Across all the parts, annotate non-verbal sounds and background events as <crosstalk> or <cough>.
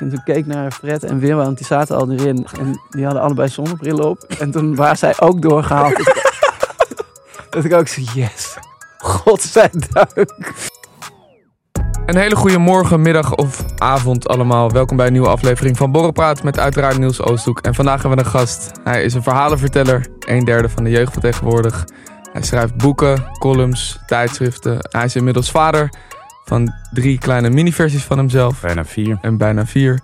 En toen keek ik naar Fred en Wim, want die zaten al erin. En die hadden allebei zonnebril op. En toen waren zij ook doorgehaald. <laughs> dat ik ook zo, yes. Godzijdank. Een hele goede morgen, middag of avond allemaal. Welkom bij een nieuwe aflevering van Borrelpraat met uiteraard Niels Oosthoek. En vandaag hebben we een gast. Hij is een verhalenverteller, een derde van de jeugd van tegenwoordig. Hij schrijft boeken, columns, tijdschriften. Hij is inmiddels vader van drie kleine miniversies van hemzelf. Bijna vier. En bijna vier.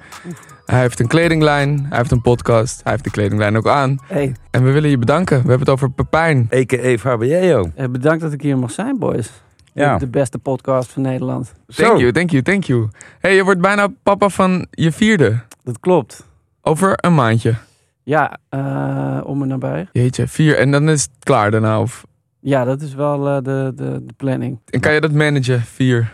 Hij heeft een kledinglijn, hij heeft een podcast, hij heeft de kledinglijn ook aan. Hey, En we willen je bedanken. We hebben het over Pepijn. A.k.a. Fabio. eh, bedankt dat ik hier mag zijn, boys. Ja. De beste podcast van Nederland. Thank you, thank you, thank you. hey, je wordt bijna papa van je vierde. Dat klopt. Over een maandje. Ja, eh, om en nabij. Jeetje, vier. En dan is het klaar daarna. Of... Ja, dat is wel eh, de, de, de planning. En kan je dat managen, vier?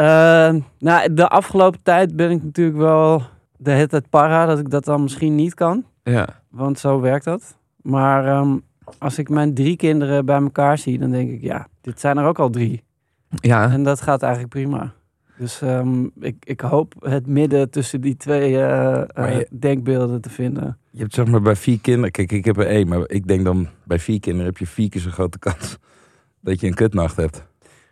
Eh, nou, de afgelopen tijd ben ik natuurlijk wel de hele tijd para dat ik dat dan misschien niet kan. Ja. Want zo werkt dat. Maar ehm, als ik mijn drie kinderen bij elkaar zie, dan denk ik, ja, dit zijn er ook al drie. Ja, En dat gaat eigenlijk prima. Dus ehm, ik, ik hoop het midden tussen die twee eh, eh, je- denkbeelden te vinden. Je hebt zeg maar bij vier kinderen... Kijk, ik heb er één, maar ik denk dan bij vier kinderen heb je vier keer zo'n grote kans <laughs> dat je een kutnacht hebt.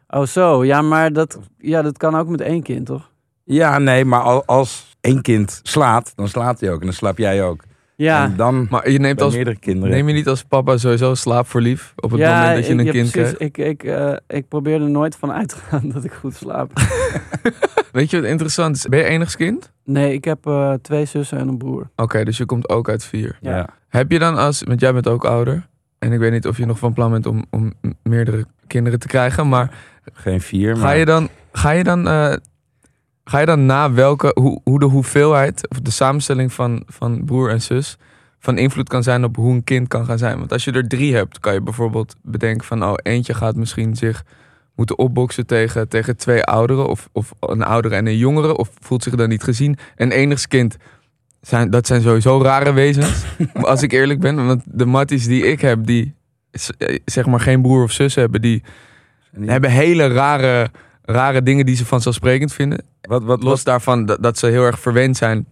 Oh zo, ja, maar dat, ja, dat kan ook met één kind, toch? Ja, nee, maar al- als één kind slaat, dan slaat hij ook en dan slaap jij ook. Ja, En dan maar je neemt bij als, meerdere kinderen. neem je niet als papa sowieso slaap voor lief? Op het ja, moment dat je ik- een ja, kind precies. krijgt? Ik, ik, eh, ik probeer er nooit van uit te gaan <laughs> dat ik goed slaap. <laughs> Weet je wat interessant is? Ben je enigskind? Nee, ik heb eh, twee zussen en een broer. Oké, dus je komt ook uit vier. Ja. Ja. Heb je dan als, want jij bent ook ouder. En ik weet niet of je nog van plan bent om, om meerdere kinderen te krijgen. Maar Geen vier, maar... ga je dan, ga je dan, eh, ga je dan na welke, hoe, hoe de hoeveelheid of de samenstelling van, van broer en zus van invloed kan zijn op hoe een kind kan gaan zijn? Want als je er drie hebt, kan je bijvoorbeeld bedenken van, oh, eentje gaat misschien zich moeten opboksen tegen, tegen twee ouderen. Of, of een oudere en een jongere. Of voelt zich dan niet gezien. En enigskind, zijn, dat zijn sowieso rare wezens. <laughs> als ik eerlijk ben. Want de matties die ik heb, die eh, zeg maar geen broer of zus hebben, die En die- hebben hele rare, rare dingen die ze vanzelfsprekend vinden. Wat, wat, Los daarvan dat, dat ze heel erg verwend zijn.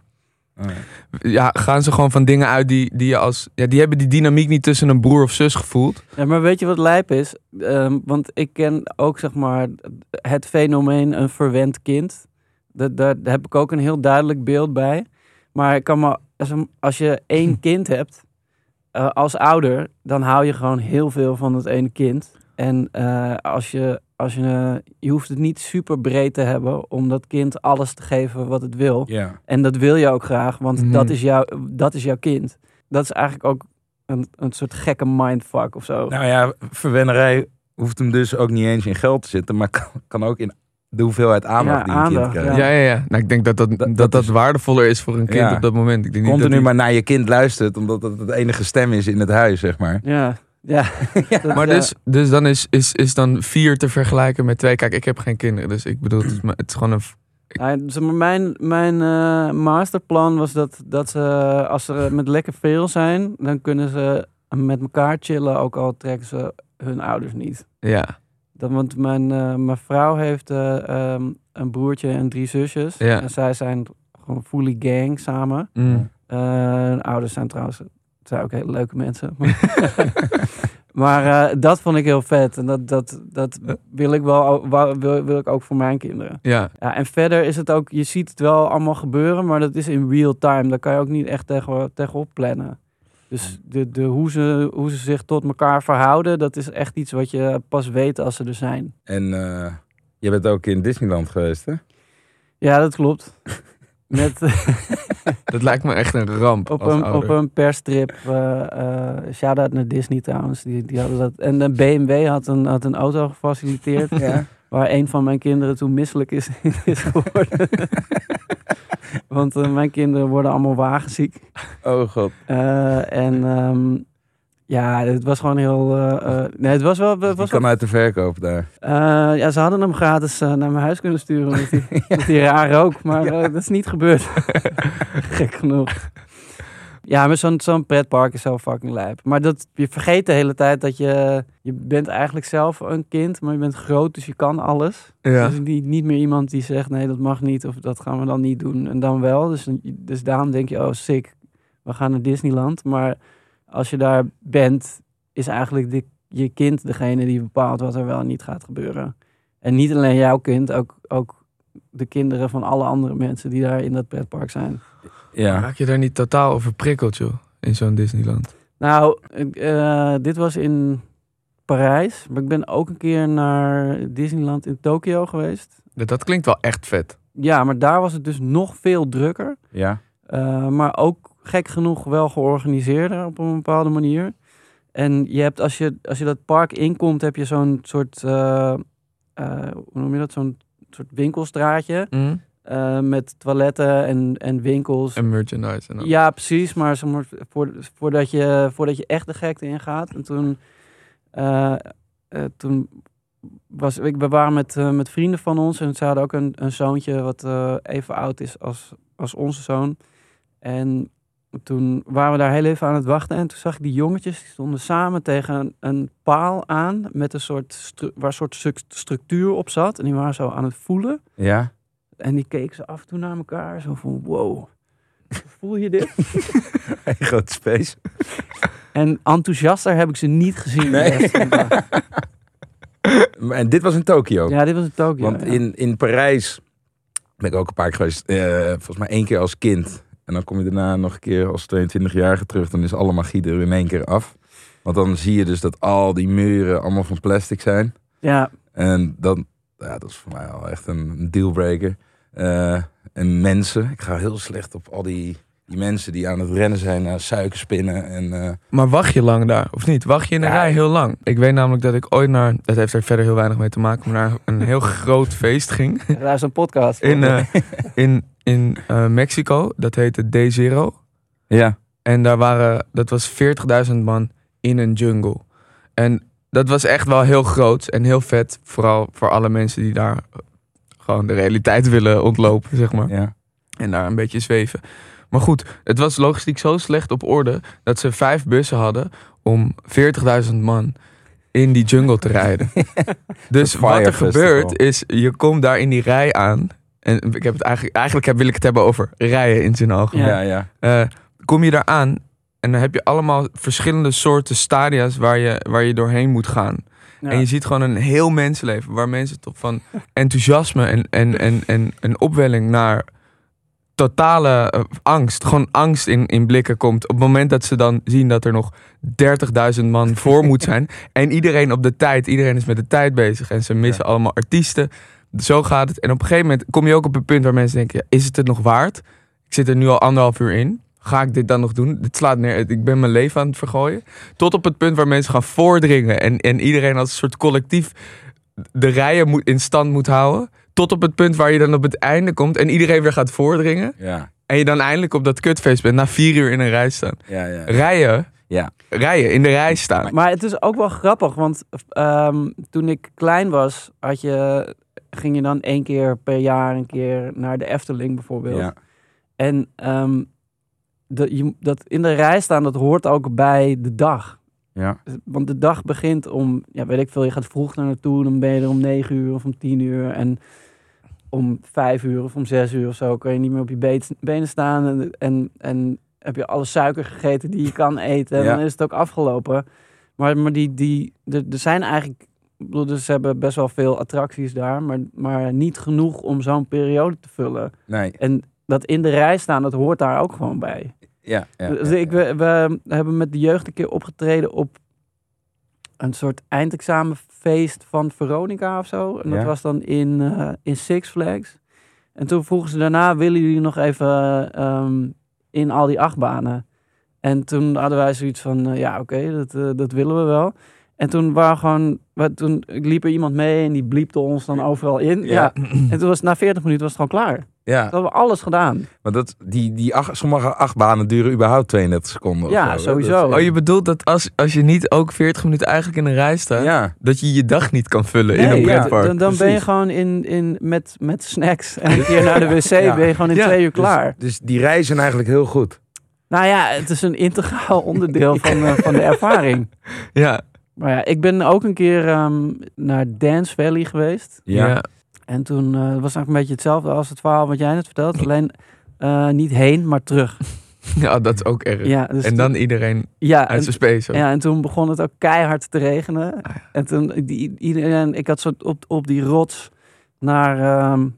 Oh, ja. Ja, gaan ze gewoon van dingen uit die, die je als. Ja, die hebben die dynamiek niet tussen een broer of zus gevoeld. Ja, maar weet je wat lijp is? Ehm, want ik ken ook zeg maar het fenomeen een verwend kind. Dat, daar heb ik ook een heel duidelijk beeld bij. Maar ik kan me, als, een- als je één <laughs> kind hebt eh, als ouder, dan hou je gewoon heel veel van het ene kind. En eh, als je, als je, eh, je hoeft het niet super breed te hebben om dat kind alles te geven wat het wil. En dat wil je ook graag, want Mhm. dat, is jouw, dat is jouw kind. Dat is eigenlijk ook een, een soort gekke mindfuck of zo. Nou ja, verwennerij hoeft hem dus ook niet eens in geld te zitten, maar kan, kan ook in de hoeveelheid aandacht Ja, die een kind krijgt. Ja, ja, ja. Nou, ik denk dat dat, dat, Dat- dat, dat is- waardevoller is voor een kind Ja. op dat moment. Ik denk niet dat Continu die- maar naar je kind luistert, omdat dat het enige stem is in het huis, zeg maar. Ja, <laughs> ja. Maar ja. dus, dus dan is, is, is dan vier te vergelijken met twee. Kijk, ik heb geen kinderen, dus ik bedoel, het is, maar- het is gewoon een. Ja, maar, mijn mijn eh, masterplan was dat, dat ze, als ze met lekker veel zijn, dan kunnen ze met elkaar chillen, ook al trekken ze hun ouders niet. Ja, Dan, want mijn, eh, mijn vrouw heeft eh, ehm, een broertje en drie zusjes. Ja. En zij zijn gewoon fully gang samen. Mm. Eh, hun ouders zijn trouwens, zijn ook hele leuke mensen. <laughs> <laughs> maar eh, dat vond ik heel vet. En dat, dat, dat wil ik wel wil, wil ik ook voor mijn kinderen. ja. Ja, en verder is het ook, je ziet het wel allemaal gebeuren, maar dat is in real time. Daar kan je ook niet echt tegen, tegenop plannen. Dus de, de, hoe, ze, hoe ze zich tot elkaar verhouden, dat is echt iets wat je pas weet als ze er zijn. En eh, je bent ook in Disneyland geweest, hè? Ja, dat klopt. <laughs> Met, <laughs> Dat lijkt me echt een ramp. op, een, op een perstrip. eh eh shout-out naar Disney trouwens. Die, die hadden dat. En de BMW had een, had een auto gefaciliteerd. <laughs> Ja. Waar een van mijn kinderen toen misselijk is, is geworden. <laughs> Want eh, mijn kinderen worden allemaal wagenziek. Oh god. Eh, en ehm, ja, het was gewoon heel... eh, nee, het was wel... Het Die was wel kan uit de verkoop daar. ja, ze hadden hem gratis naar mijn huis kunnen sturen. Omdat hij, <laughs> omdat hij raar rook. Maar dat is niet gebeurd. <laughs> Gek genoeg. Ja, maar zo'n zo'n pretpark is zo fucking lijp. Maar dat, je vergeet de hele tijd dat je... Je bent eigenlijk zelf een kind, maar je bent groot, dus je kan alles. Ja. Dus niet, niet meer iemand die zegt, nee, dat mag niet. Of dat gaan we dan niet doen. En dan wel. Dus, dus daarom denk je, oh, sick. We gaan naar Disneyland. Maar als je daar bent, is eigenlijk de, je kind degene die bepaalt wat er wel en niet gaat gebeuren. En niet alleen jouw kind, ook, ook de kinderen van alle andere mensen die daar in dat pretpark zijn. Ja. Raak je daar niet totaal over prikkeld, joh? In zo'n Disneyland. Nou, eh, dit was in Parijs. Maar ik ben ook een keer naar Disneyland in Tokio geweest. Dat, dat klinkt wel echt vet. Ja, maar daar was het dus nog veel drukker. Ja. Uh, maar ook gek genoeg wel georganiseerder op een bepaalde manier. En je hebt, als je, als je dat park inkomt, heb je zo'n soort, uh, uh, hoe noem je dat, zo'n soort winkelstraatje. Mm? Uh, met toiletten en, en winkels. En merchandise. En ja, precies. Maar voordat, je, voordat je echt de gekte ingaat. En toen, uh, toen was ik, we waren met, met vrienden van ons. En ze hadden ook een, een zoontje wat even oud is als, als onze zoon. En toen waren we daar heel even aan het wachten. En toen zag ik die jongetjes, die stonden samen tegen een, een paal aan. Met een soort, waar een soort structuur op zat. En die waren zo aan het voelen. Ja. En die keken ze af en toe naar elkaar. Zo van, wow, voel je dit? <laughs> Een grote space. En enthousiaster heb ik ze niet gezien. Nee. en <laughs> dit was in Tokio? Ja, dit was in Tokio. Want ja. in, in Parijs ben ik ook een paar keer geweest. Uh, volgens mij één keer als kind. En dan kom je daarna nog een keer als 22-jarige terug. Dan is alle magie er in één keer af. Want dan zie je dus dat al die muren allemaal van plastic zijn. Ja. En dan, ja, dat is voor mij al echt een dealbreaker. Uh, en mensen, ik ga heel slecht op al die, die mensen die aan het rennen zijn naar suikerspinnen. En, uh... Maar wacht je lang daar, of niet? Wacht je in de ja. rij heel lang? Ik weet namelijk dat ik ooit naar, dat heeft er verder heel weinig mee te maken, maar naar een heel <laughs> groot feest ging. Daar is een podcast. In, uh, <laughs> in, in uh, Mexico, dat heette D0. Ja. En daar waren, dat was 40.000 man in een jungle. En dat was echt wel heel groot en heel vet. Vooral voor alle mensen die daar gewoon de realiteit willen ontlopen, zeg maar. Ja. En daar een beetje zweven. Maar goed, het was logistiek zo slecht op orde dat ze vijf bussen hadden om 40.000 man in die jungle te rijden. <laughs> dus wat er gebeurt is, je komt daar in die rij aan. En ik heb het eigenlijk, eigenlijk heb, wil ik het hebben over rijden in zijn algemeen. Ja, ja. Uh, kom je daar aan en dan heb je allemaal verschillende soorten stadia's waar je, waar je doorheen moet gaan. Ja. En je ziet gewoon een heel mensenleven waar mensen toch van enthousiasme en, en, en, en een opwelling naar totale uh, angst, gewoon angst in, in blikken komt. Op het moment dat ze dan zien dat er nog 30.000 man <laughs> voor moet zijn. En iedereen op de tijd, iedereen is met de tijd bezig. En ze missen ja. allemaal artiesten. Zo gaat het. En op een gegeven moment kom je ook op een punt waar mensen denken: ja, is het het nog waard? Ik zit er nu al anderhalf uur in. Ga ik dit dan nog doen? Dit slaat neer. Ik ben mijn leven aan het vergooien. Tot op het punt waar mensen gaan voordringen. En, en iedereen als een soort collectief de rijen moet, in stand moet houden. Tot op het punt waar je dan op het einde komt en iedereen weer gaat voordringen. Ja. En je dan eindelijk op dat kutfeest bent na vier uur in een rij staan. Ja, ja. Rijen. Ja. Rijen, in de rij staan. Maar het is ook wel grappig, want um, toen ik klein was, had je, ging je dan één keer per jaar een keer naar de Efteling bijvoorbeeld. Ja. En um, de, je, dat in de rij staan, dat hoort ook bij de dag. Ja. Want de dag begint om, ja, weet ik veel, je gaat vroeg naar naartoe, dan ben je er om negen uur of om tien uur. En om vijf uur of om zes uur of zo kan je niet meer op je benen staan. En, en, en heb je alle suiker gegeten die je kan eten. En Ja. dan is het ook afgelopen. Maar, maar die, die, er, er zijn eigenlijk, bedoel, dus ze hebben best wel veel attracties daar, maar, maar niet genoeg om zo'n periode te vullen. Nee. En dat in de rij staan, dat hoort daar ook gewoon bij. Ja. ja, Dus ik, we, we hebben met de jeugd een keer opgetreden op een soort eindexamenfeest van Veronica of zo. En dat was dan in, eh, in Six Flags. En toen vroegen ze daarna, willen jullie nog even ehm, in al die achtbanen? En toen hadden wij zoiets van, eh, ja oké, dat, eh, dat willen we wel. En toen waren gewoon, toen liep er iemand mee en die bliepte ons dan overal in. Ja. Ja. En toen was na 40 minuten was het gewoon klaar. Ja, Dat hebben we alles gedaan. maar dat, die, die acht, sommige achtbanen duren überhaupt 32 seconden. of Ja, zo, sowieso. Oh, je bedoelt dat als, als je niet ook 40 minuten eigenlijk in een rij staat, ja, dat je je dag niet kan vullen in een ja, pretpark. dan, dan ben je gewoon in, in, met, met snacks en een keer naar de wc <laughs> Ja. ben je gewoon in Ja, twee uur dus- klaar. Dus, die reizen eigenlijk heel goed. Nou ja, het is een integraal <laughs> onderdeel van, eh, van de ervaring. Ja, Maar ja, ik ben ook een keer ehm, naar Dance Valley geweest. ja. En toen eh, was het eigenlijk een beetje hetzelfde als het verhaal wat jij net vertelt. Alleen eh, niet heen, maar terug. <laughs> ja, dat is ook erg. Ja, dus en dan iedereen ja, uit zijn space. ook. ja, en toen begon het ook keihard te regenen. Ah, ja. En toen, die, iedereen, ik had zo op, op die rots naar, ehm,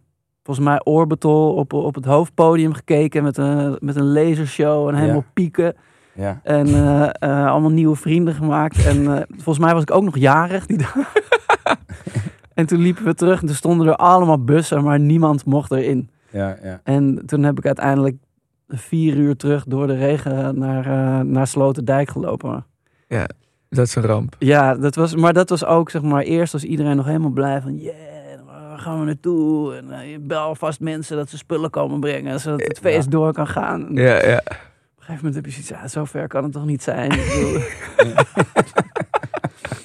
volgens mij, Orbital op, op het hoofdpodium gekeken met een, met een lasershow en helemaal pieken. Ja. En eh, eh, allemaal nieuwe vrienden gemaakt. En eh, volgens mij was ik ook nog jarig die dag. <laughs> en toen liepen we terug en toen stonden er allemaal bussen, maar niemand mocht erin. Ja, ja. En toen heb ik uiteindelijk vier uur terug door de regen naar, eh naar Sloterdijk gelopen. Dat is een ramp. Ja, dat was, maar dat was ook, zeg maar, eerst was iedereen nog helemaal blij van, yeah, waar gaan we naartoe? En eh, je bel vast mensen dat ze spullen komen brengen, zodat het feest door kan gaan. En Ja, ja. Op een gegeven moment heb je zoiets, ja, zo ver kan het toch niet zijn? <laughs> <laughs>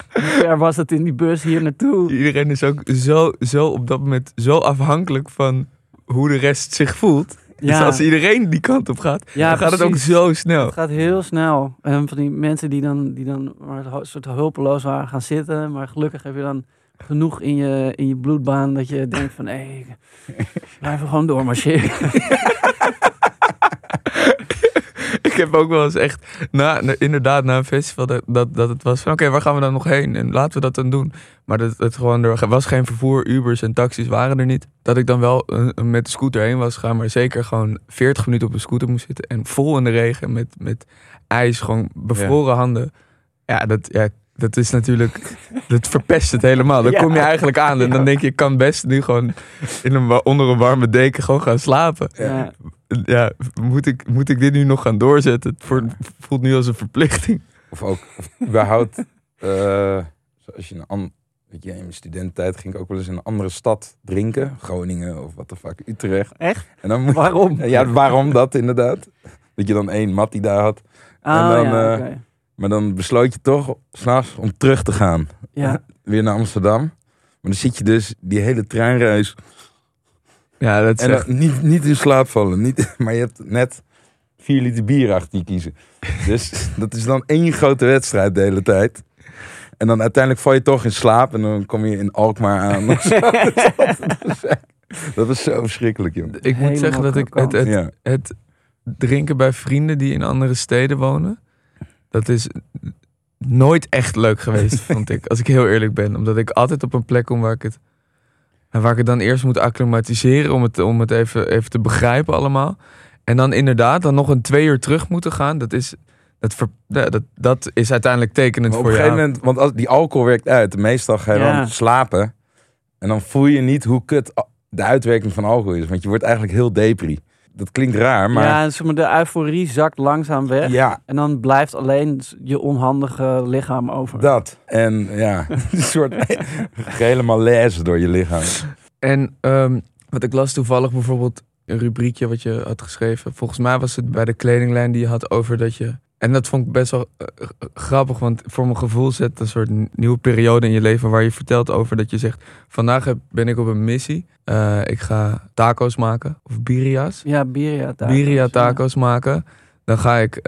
Ver was het in die bus hier naartoe? Iedereen is ook zo, zo op dat moment zo afhankelijk van hoe de rest zich voelt. Dus als iedereen die kant op gaat, ja dan gaat het ook zo snel. Het gaat heel snel. En van die mensen die dan, die dan maar een soort hulpeloos waren gaan zitten. Maar gelukkig heb je dan genoeg in je, in je bloedbaan dat je denkt van... Hé, blijf er gewoon doormarcheren. <laughs> <laughs> Ik heb ook wel eens echt, na, inderdaad, na een festival, dat, dat, dat het was van, oké, waar gaan we dan nog heen? En laten we dat dan doen. Maar dat, het gewoon, er was geen vervoer, Ubers en taxis waren er niet. Dat ik dan wel eh, met de scooter heen was gegaan, maar zeker gewoon 40 minuten op een scooter moest zitten. En vol in de regen, met, met ijs, gewoon bevroren handen. Ja, dat, ja, dat is natuurlijk, <laughs> dat verpest het helemaal. Dan Ja. kom je eigenlijk aan en dan denk je, ik kan best nu gewoon in een, onder een warme deken gewoon gaan slapen Ja. Ja, moet ik, moet ik dit nu nog gaan doorzetten? Het voelt nu als een verplichting. Of ook, of überhaupt, <laughs> eh, zoals je een an, weet je, in mijn studententijd ging ik ook wel eens in een andere stad drinken. Groningen of wat de fuck, Utrecht. Echt? En dan moet, Waarom? ja, waarom dat inderdaad? Dat je dan één mat die daar had. Ah, dan, ja, eh, oké. Maar dan besloot je toch s'nachts om terug te gaan. ja. <laughs> Weer naar Amsterdam. Maar dan zit je dus die hele treinreis. Ja, dat is En echt- niet, niet in slaap vallen. Niet, <laughs> maar je hebt net vier liter bier achter je kiezen. Dus <laughs> dat is dan één grote wedstrijd de hele tijd. En dan uiteindelijk val je toch in slaap. En dan kom je in Alkmaar aan. <laughs> dat is zo verschrikkelijk, joh. ik moet zeggen dat ik het, het, Ja. het drinken bij vrienden die in andere steden wonen, dat is nooit echt leuk geweest, vond ik. Als ik heel eerlijk ben. Omdat ik altijd op een plek kom waar ik het, waar ik het dan eerst moet acclimatiseren om het, om het even, even te begrijpen allemaal. En dan inderdaad dan nog een twee uur terug moeten gaan. Dat is, dat, ver- dat, dat is uiteindelijk tekenend Maar op voor een gegeven moment, want als die alcohol werkt uit. Meestal ga je Ja. dan slapen. En dan voel je niet hoe kut de uitwerking van alcohol is. Want je wordt eigenlijk heel depri. Dat klinkt raar, maar Ja, zeg maar, de euforie zakt langzaam weg. ja, En dan blijft alleen je onhandige lichaam over. dat. En ja, <laughs> een soort helemaal lezen door je lichaam. En ehm, wat ik las toevallig bijvoorbeeld een rubriekje wat je had geschreven. Volgens mij was het bij de kledinglijn die je had over dat je. En dat vond ik best wel eh, eh, grappig, want voor mijn gevoel zet een soort nieuwe periode in je leven waar je vertelt over dat je zegt: Vandaag heb- ben ik op een missie. Eh, ik ga taco's maken, of biria's. Ja, Biria tacos. Biria ja. taco's maken. Dan ga ik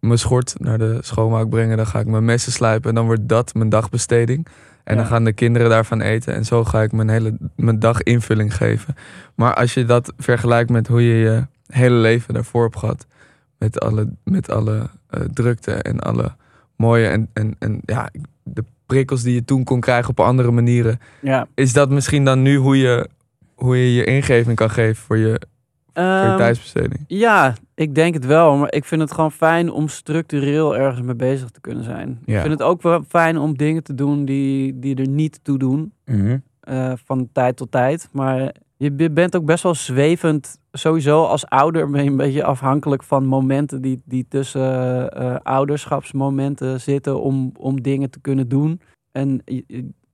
mijn schort naar de schoonmaak brengen. Dan ga ik mijn messen slijpen. En dan wordt dat mijn dagbesteding. En dan gaan de kinderen daarvan eten. En zo ga ik mijn hele mijn dag invulling geven. Maar als je dat vergelijkt met hoe je je hele leven daarvoor hebt gehad. Met alle, met alle drukte en alle mooie en, en, en ja, de prikkels die je toen kon krijgen op andere manieren. Ja. Is dat misschien dan nu hoe je hoe je, je ingeving kan geven voor je, voor je Ehm, tijdsbesteding? Ja, ik denk het wel. Maar ik vind het gewoon fijn om structureel ergens mee bezig te kunnen zijn. Ja. Ik vind het ook wel fijn om dingen te doen die, die er niet toe doen. Mhm. eh, van tijd tot tijd. Maar je be- bent ook best wel zwevend. Sowieso als ouder ben je een beetje afhankelijk van momenten die, die tussen eh, ouderschapsmomenten zitten om, om dingen te kunnen doen. En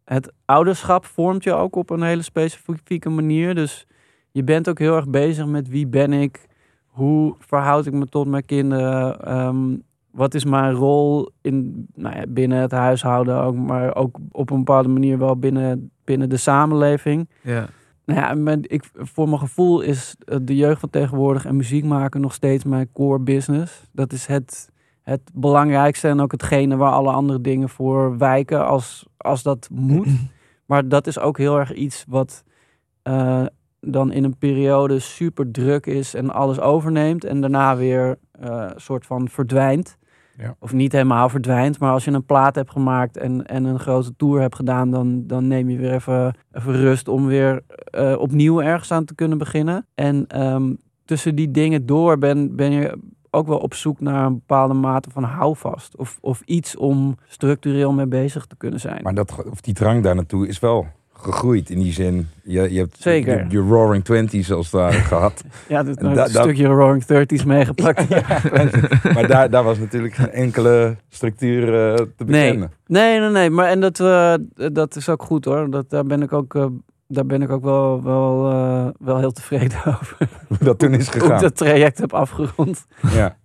het ouderschap vormt je ook op een hele specifieke manier. Dus je je bent ook heel erg bezig met wie ben ik, hoe verhoud ik me tot mijn kinderen, ehm, wat is mijn rol in, nou ja, binnen het huishouden, ook, maar ook op een bepaalde manier wel binnen, binnen de samenleving. Ja. Nou ja, mijn, ik, voor mijn gevoel is eh, de jeugd van tegenwoordig en muziek maken nog steeds mijn core business. Dat is het, het belangrijkste en ook hetgene waar alle andere dingen voor wijken als, als dat moet. <clears throat> Maar dat is ook heel erg iets wat eh, dan in een periode super druk is en alles overneemt en daarna weer eh soort van verdwijnt. Ja. Of niet helemaal verdwijnt, maar als je een plaat hebt gemaakt en, en een grote tour hebt gedaan, dan, dan neem je weer even, even rust om weer eh, opnieuw ergens aan te kunnen beginnen. En ehm, tussen die dingen door ben, ben je ook wel op zoek naar een bepaalde mate van houvast. Of, of iets om structureel mee bezig te kunnen zijn. Maar dat, of die drang daar naartoe is wel gegroeid in die zin. Je, je hebt Zeker. Je, je Roaring Twenties als ware <laughs> gehad. ja, een da- da- stukje Roaring Thirties meegepakt. <laughs> maar daar, daar was natuurlijk geen enkele structuur eh, te Nee. bekennen. Nee, nee, nee. Maar en dat, eh, dat is ook goed hoor. Dat, daar ben ik ook, eh, daar ben ik ook wel, wel, wel heel tevreden <laughs> over. Hoe dat toen is Hoe ik gegaan. dat traject heb afgerond. Ja.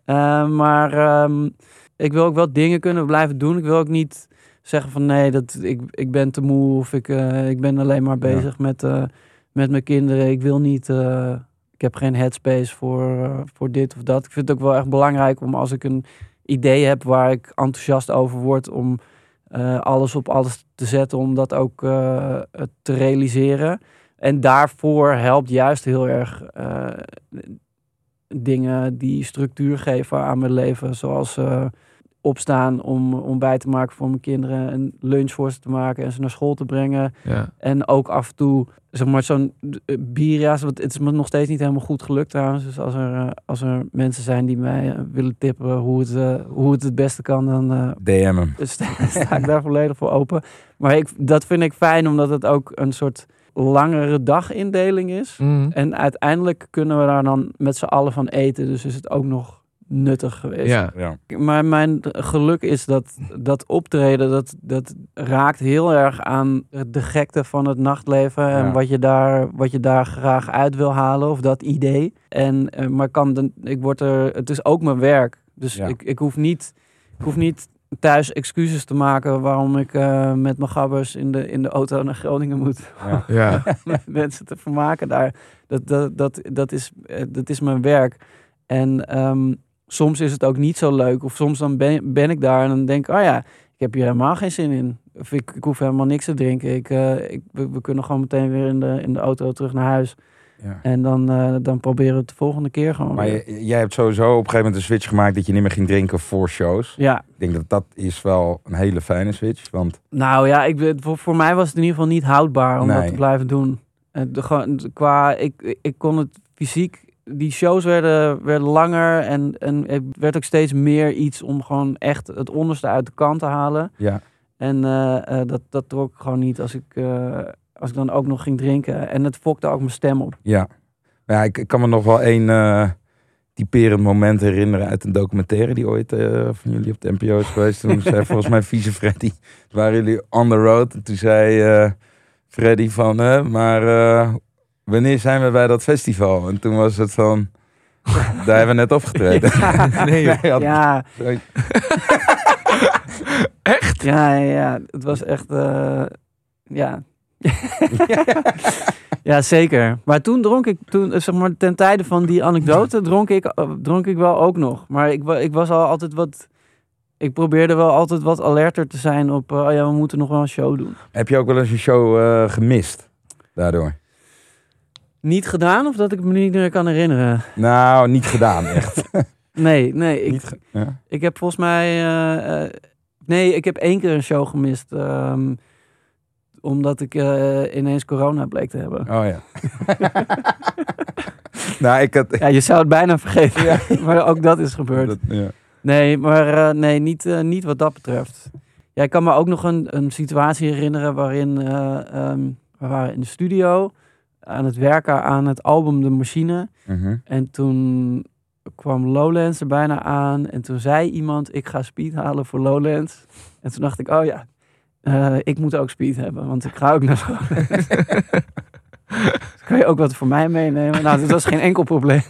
Maar ehm, ik wil ook wel dingen kunnen blijven doen. Ik wil ook niet zeggen van nee, dat, ik, ik ben te moe of ik, eh, ik ben alleen maar bezig met, eh, met mijn kinderen. Ik wil niet, eh, ik heb geen headspace voor, voor dit of dat. Ik vind het ook wel echt belangrijk om als ik een idee heb waar ik enthousiast over word, om alles op alles te zetten om dat ook te realiseren. En daarvoor helpt juist heel erg dingen die structuur geven aan mijn leven. Zoals opstaan om ontbijt te maken voor mijn kinderen. Een lunch voor ze te maken en ze naar school te brengen. Ja. En ook af en toe, zeg maar, zo'n eh, bierjaars. Want het is me nog steeds niet helemaal goed gelukt trouwens. Dus als er, eh, als er mensen zijn die mij eh, willen tippen hoe het, hoe het het beste kan, dan DM hem. <laughs> sta, sta ik daar volledig voor open. Maar ik, dat vind ik fijn, omdat het ook een soort langere dagindeling is. Mhm. En uiteindelijk kunnen we daar dan met z'n allen van eten. Dus is het ook nog nuttig geweest. ja. Ja. Maar mijn geluk is dat dat optreden, dat, dat raakt heel erg aan de gekte van het nachtleven. En Ja. wat, je daar, wat je daar graag uit wil halen, of dat idee. En, eh, maar kan de, ik word er, het is ook mijn werk. Dus Ja. ik, ik, hoef niet, ik hoef niet thuis excuses te maken waarom ik eh, met mijn gabbers in de, in de auto naar Groningen moet Ja. <laughs> Ja. mensen te vermaken daar. Dat, dat, dat, dat, is, eh, dat is mijn werk. En ehm, soms is het ook niet zo leuk. Of soms dan ben, ben ik daar en dan denk ik, oh ja, ik heb hier helemaal geen zin in. Of ik, ik hoef helemaal niks te drinken. Ik, eh, ik, we, we kunnen gewoon meteen weer in de, in de auto terug naar huis. Ja. En dan, eh, dan proberen we het de volgende keer gewoon Maar weer. jij hebt sowieso op een gegeven moment een switch gemaakt dat je niet meer ging drinken voor shows. Ja, Ik denk dat dat is wel een hele fijne switch. Want Nou ja, ik, voor, voor mij was het in ieder geval niet houdbaar om dat te blijven doen. En de, gewoon, de- qua, ik, ik kon het fysiek, die shows werden, werden langer en, en het werd ook steeds meer iets om gewoon echt het onderste uit de kant te halen. ja, En eh, eh, dat, dat trok ik gewoon niet als ik, eh, als ik dan ook nog ging drinken. En het fokte ook mijn stem op. ja. Ja, ik, ik kan me nog wel één typerend moment herinneren uit een documentaire die ooit van jullie op de NPO is geweest. Toen zei <laughs> volgens mij vieze Freddy, waren jullie on the road. En toen zei Freddy van, eh, maar wanneer zijn we bij dat festival? En toen was het van, <laughs> daar hebben we net opgetreden. <laughs> Nee, joh. Nee, <laughs> had- Ja. Echt? Ja, ja, ja. Het was echt, eh, ja. ja, zeker. Maar toen dronk ik, toen, eh, zeg maar, ten tijde van die anekdote, dronk ik, eh, dronk ik wel ook nog. Maar ik, ik was al altijd wat, ik probeerde wel altijd wat alerter te zijn op, oh ja, we moeten nog wel een show doen. Heb je ook wel eens een show gemist daardoor? Niet gedaan of dat ik me niet meer kan herinneren? Nou, niet gedaan, echt. <laughs> Nee, nee. Ik, ja. Ik heb volgens mij. eh, eh, nee, ik heb één keer een show gemist. ehm, omdat ik eh, ineens corona bleek te hebben. Oh ja. <laughs> nou, ik had... Ja, je zou het bijna vergeten. <laughs> maar ook dat is gebeurd. Dat- ja. Nee, maar nee, niet, niet wat dat betreft. Ja, ik kan me ook nog een, een situatie herinneren waarin eh, ehm, we waren in de studio aan het werken aan het album De Machine. Mhm. En toen kwam Lowlands er bijna aan. En toen zei iemand, ik ga speed halen voor Lowlands. En toen dacht ik, oh ja, eh, ik moet ook speed hebben. Want ik ga ook naar Lowlands. <laughs> dus kan je ook wat voor mij meenemen? Nou, dat was geen enkel probleem.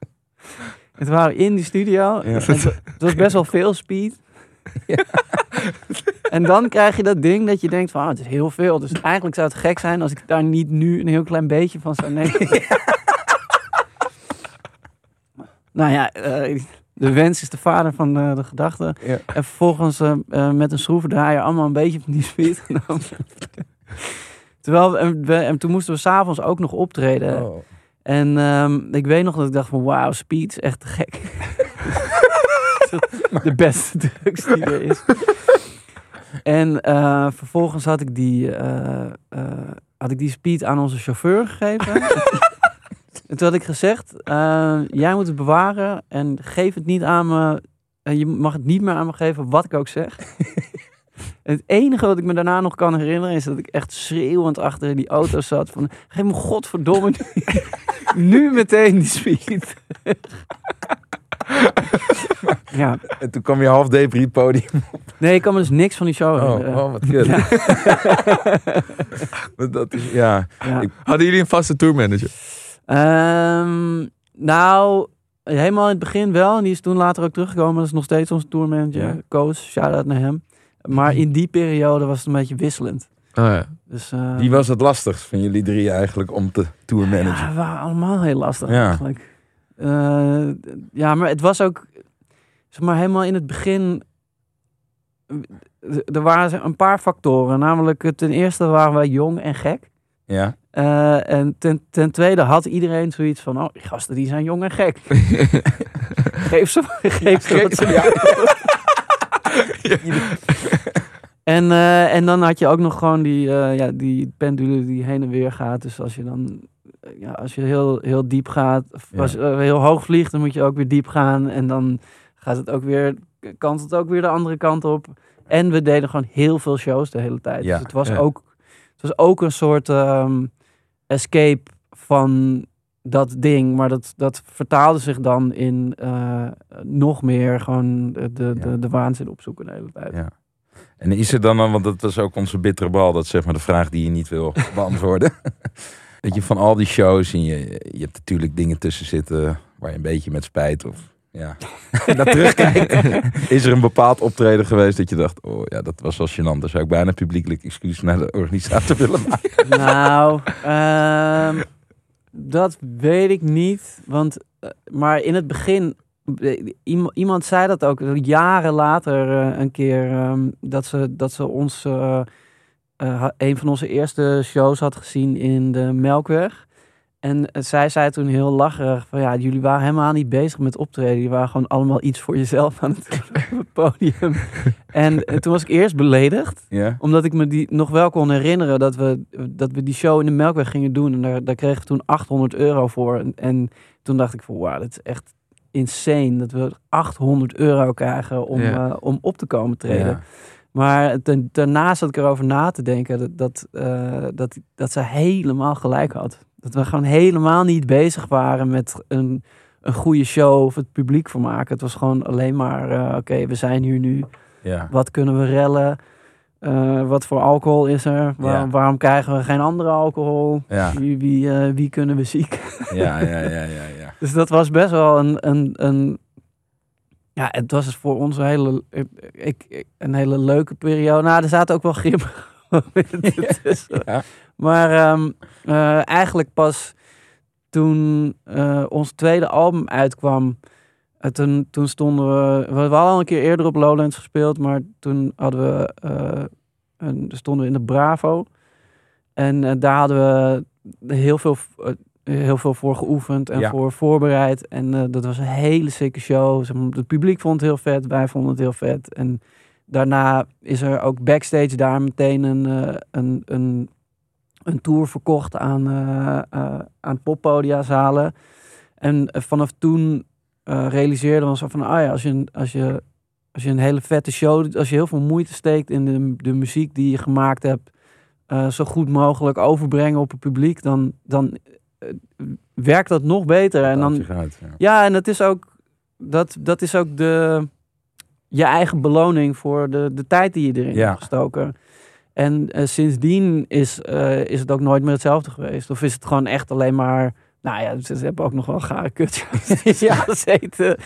<laughs> het waren in die studio. Ja. Het, wa- het was best wel veel speed. <laughs> en dan krijg je dat ding dat je denkt van, ah, het is heel veel. Dus eigenlijk zou het gek zijn als ik daar niet nu een heel klein beetje van zou nemen. <laughs> <laughs> nou ja, eh, de wens is de vader van de, de gedachte. Ja. En vervolgens eh, eh, met een schroevendraaier allemaal een beetje van die speed genomen. Terwijl, en, we- en toen moesten we s'avonds ook nog optreden. Oh. En ehm, ik weet nog dat ik dacht van wauw, speed is echt te gek. <laughs> de beste drugs die er is. En eh, vervolgens had ik, die, eh, eh, had ik die speed aan onze chauffeur gegeven. <laughs> en toen had ik gezegd, jij moet het bewaren en geef het niet aan me. En je mag het niet meer aan me geven, wat ik ook zeg. <laughs> En het enige wat ik me daarna nog kan herinneren is dat ik echt schreeuwend achter in die auto zat van geef me godverdomme nu, nu meteen die speed. Ja, En toen kwam je half depri podium. nee, ik kan me dus niks van die show Oh, oh wat kut. <laughs> Maar dat is, ja. Ja. Hadden jullie een vaste tourmanager? Ehm, nou, helemaal in het begin wel. En die is toen later ook teruggekomen. Dat is nog steeds onze tourmanager, Ja. Koos. Shout-out naar hem. Maar in die periode was het een beetje wisselend. Oh, ja. Dus, eh, Wie was het lastigst van jullie drie eigenlijk om te tourmanagen? Ja, we waren allemaal heel lastig Ja. eigenlijk. Eh, ja, maar het was ook, zeg maar, helemaal in het begin. eh, Er waren een paar factoren. Namelijk, eh, ten eerste waren wij jong en gek. Ja. Eh, en ten, ten tweede had iedereen zoiets van: oh, die gasten die zijn jong en gek. <laughs> geef ze, geef ze wat ze <laughs> En, en dan had je ook nog gewoon die, ja, die pendule die heen en weer gaat. Dus als je dan ja, als je heel, heel diep gaat, als je heel hoog vliegt, dan moet je ook weer diep gaan. En dan gaat het ook weer, kant het ook weer de andere kant op. En we deden gewoon heel veel shows de hele tijd. Ja, dus het was, ja. ook, het was ook een soort ehm, escape van dat ding. Maar dat, dat vertaalde zich dan in eh, nog meer gewoon de, de, Ja. de, de waanzin opzoeken de hele tijd. Ja. En is er dan, dan, want dat was ook onze bittere bal, dat is zeg maar de vraag die je niet wil <laughs> beantwoorden. dat je van al die shows, en je, je hebt natuurlijk dingen tussen zitten waar je een beetje met spijt of ja, <laughs> naar terugkijkt. <laughs> is er een bepaald optreden geweest dat je dacht, oh ja, dat was wel gênant. Daar zou ik bijna publiekelijk excuus naar de organisator willen maken. <laughs> Nou, ehm, dat weet ik niet. Want, eh, maar in het begin, eh, iem- iemand zei dat ook jaren later eh, een keer, ehm, dat, ze, dat ze ons, een van onze eerste shows had gezien in de Melkweg. En eh, zij zei toen heel lacherig van ja, jullie waren helemaal niet bezig met optreden. Je waren gewoon allemaal iets voor jezelf aan het doen op het podium. <laughs> en eh, toen was ik eerst beledigd omdat ik me die nog wel kon herinneren dat we, dat we die show in de Melkweg gingen doen. En daar, daar kregen we toen 800 euro voor. En, en toen dacht ik van wauw, dat is echt insane dat we 800 euro krijgen om, eh, om op te komen treden. Maar ten- daarna zat ik erover na te denken dat, dat, dat, dat ze helemaal gelijk had. Dat we gewoon helemaal niet bezig waren met een, een goede show of het publiek vermaken. Het was gewoon alleen maar, eh, oké, we zijn hier nu. Ja. Wat kunnen we rellen? Eh, wat voor alcohol is er? Waar- Ja. Waarom krijgen we geen andere alcohol? Ja. Wie, wie, eh, wie kunnen we ziek? <laughs> Ja, ja, ja, ja, ja. <laughs> Dus dat was best wel een... een, een ja, het was voor ons een hele, ik, ik- een hele leuke periode. Nou, er zaten ook wel grimmige momenten <laughs> tussen. Maar ehm, eh, eigenlijk pas toen eh, ons tweede album uitkwam... eh, toen, toen stonden we... We hadden al een keer eerder op Lowlands gespeeld... maar toen hadden we, een, stonden we in de Bravo. En daar hadden we heel veel, heel veel voor geoefend en Ja. voor voorbereid. En dat was een hele sikke show. Het publiek vond het heel vet, wij vonden het heel vet. En daarna is er ook backstage daar meteen een, een, een, een tour verkocht aan, eh uh, aan poppodiazalen. En eh, vanaf toen eh, realiseerden we ons van, ah ja, als je, een- als, je, als je een hele vette show als je heel veel moeite steekt in de, de muziek die je gemaakt hebt, eh, zo goed mogelijk overbrengen op het publiek, dan, dan eh, werkt dat nog beter. En dan, uit, ja. ja, en dat is ook, dat, dat is ook de, je eigen beloning voor de, de tijd die je erin Ja. hebt gestoken. En eh, sindsdien is, eh, is het ook nooit meer hetzelfde geweest. Of is het gewoon echt alleen maar... Nou ja, ze hebben ook nog wel gare kut <laughs> <laughs> ja, gezeten.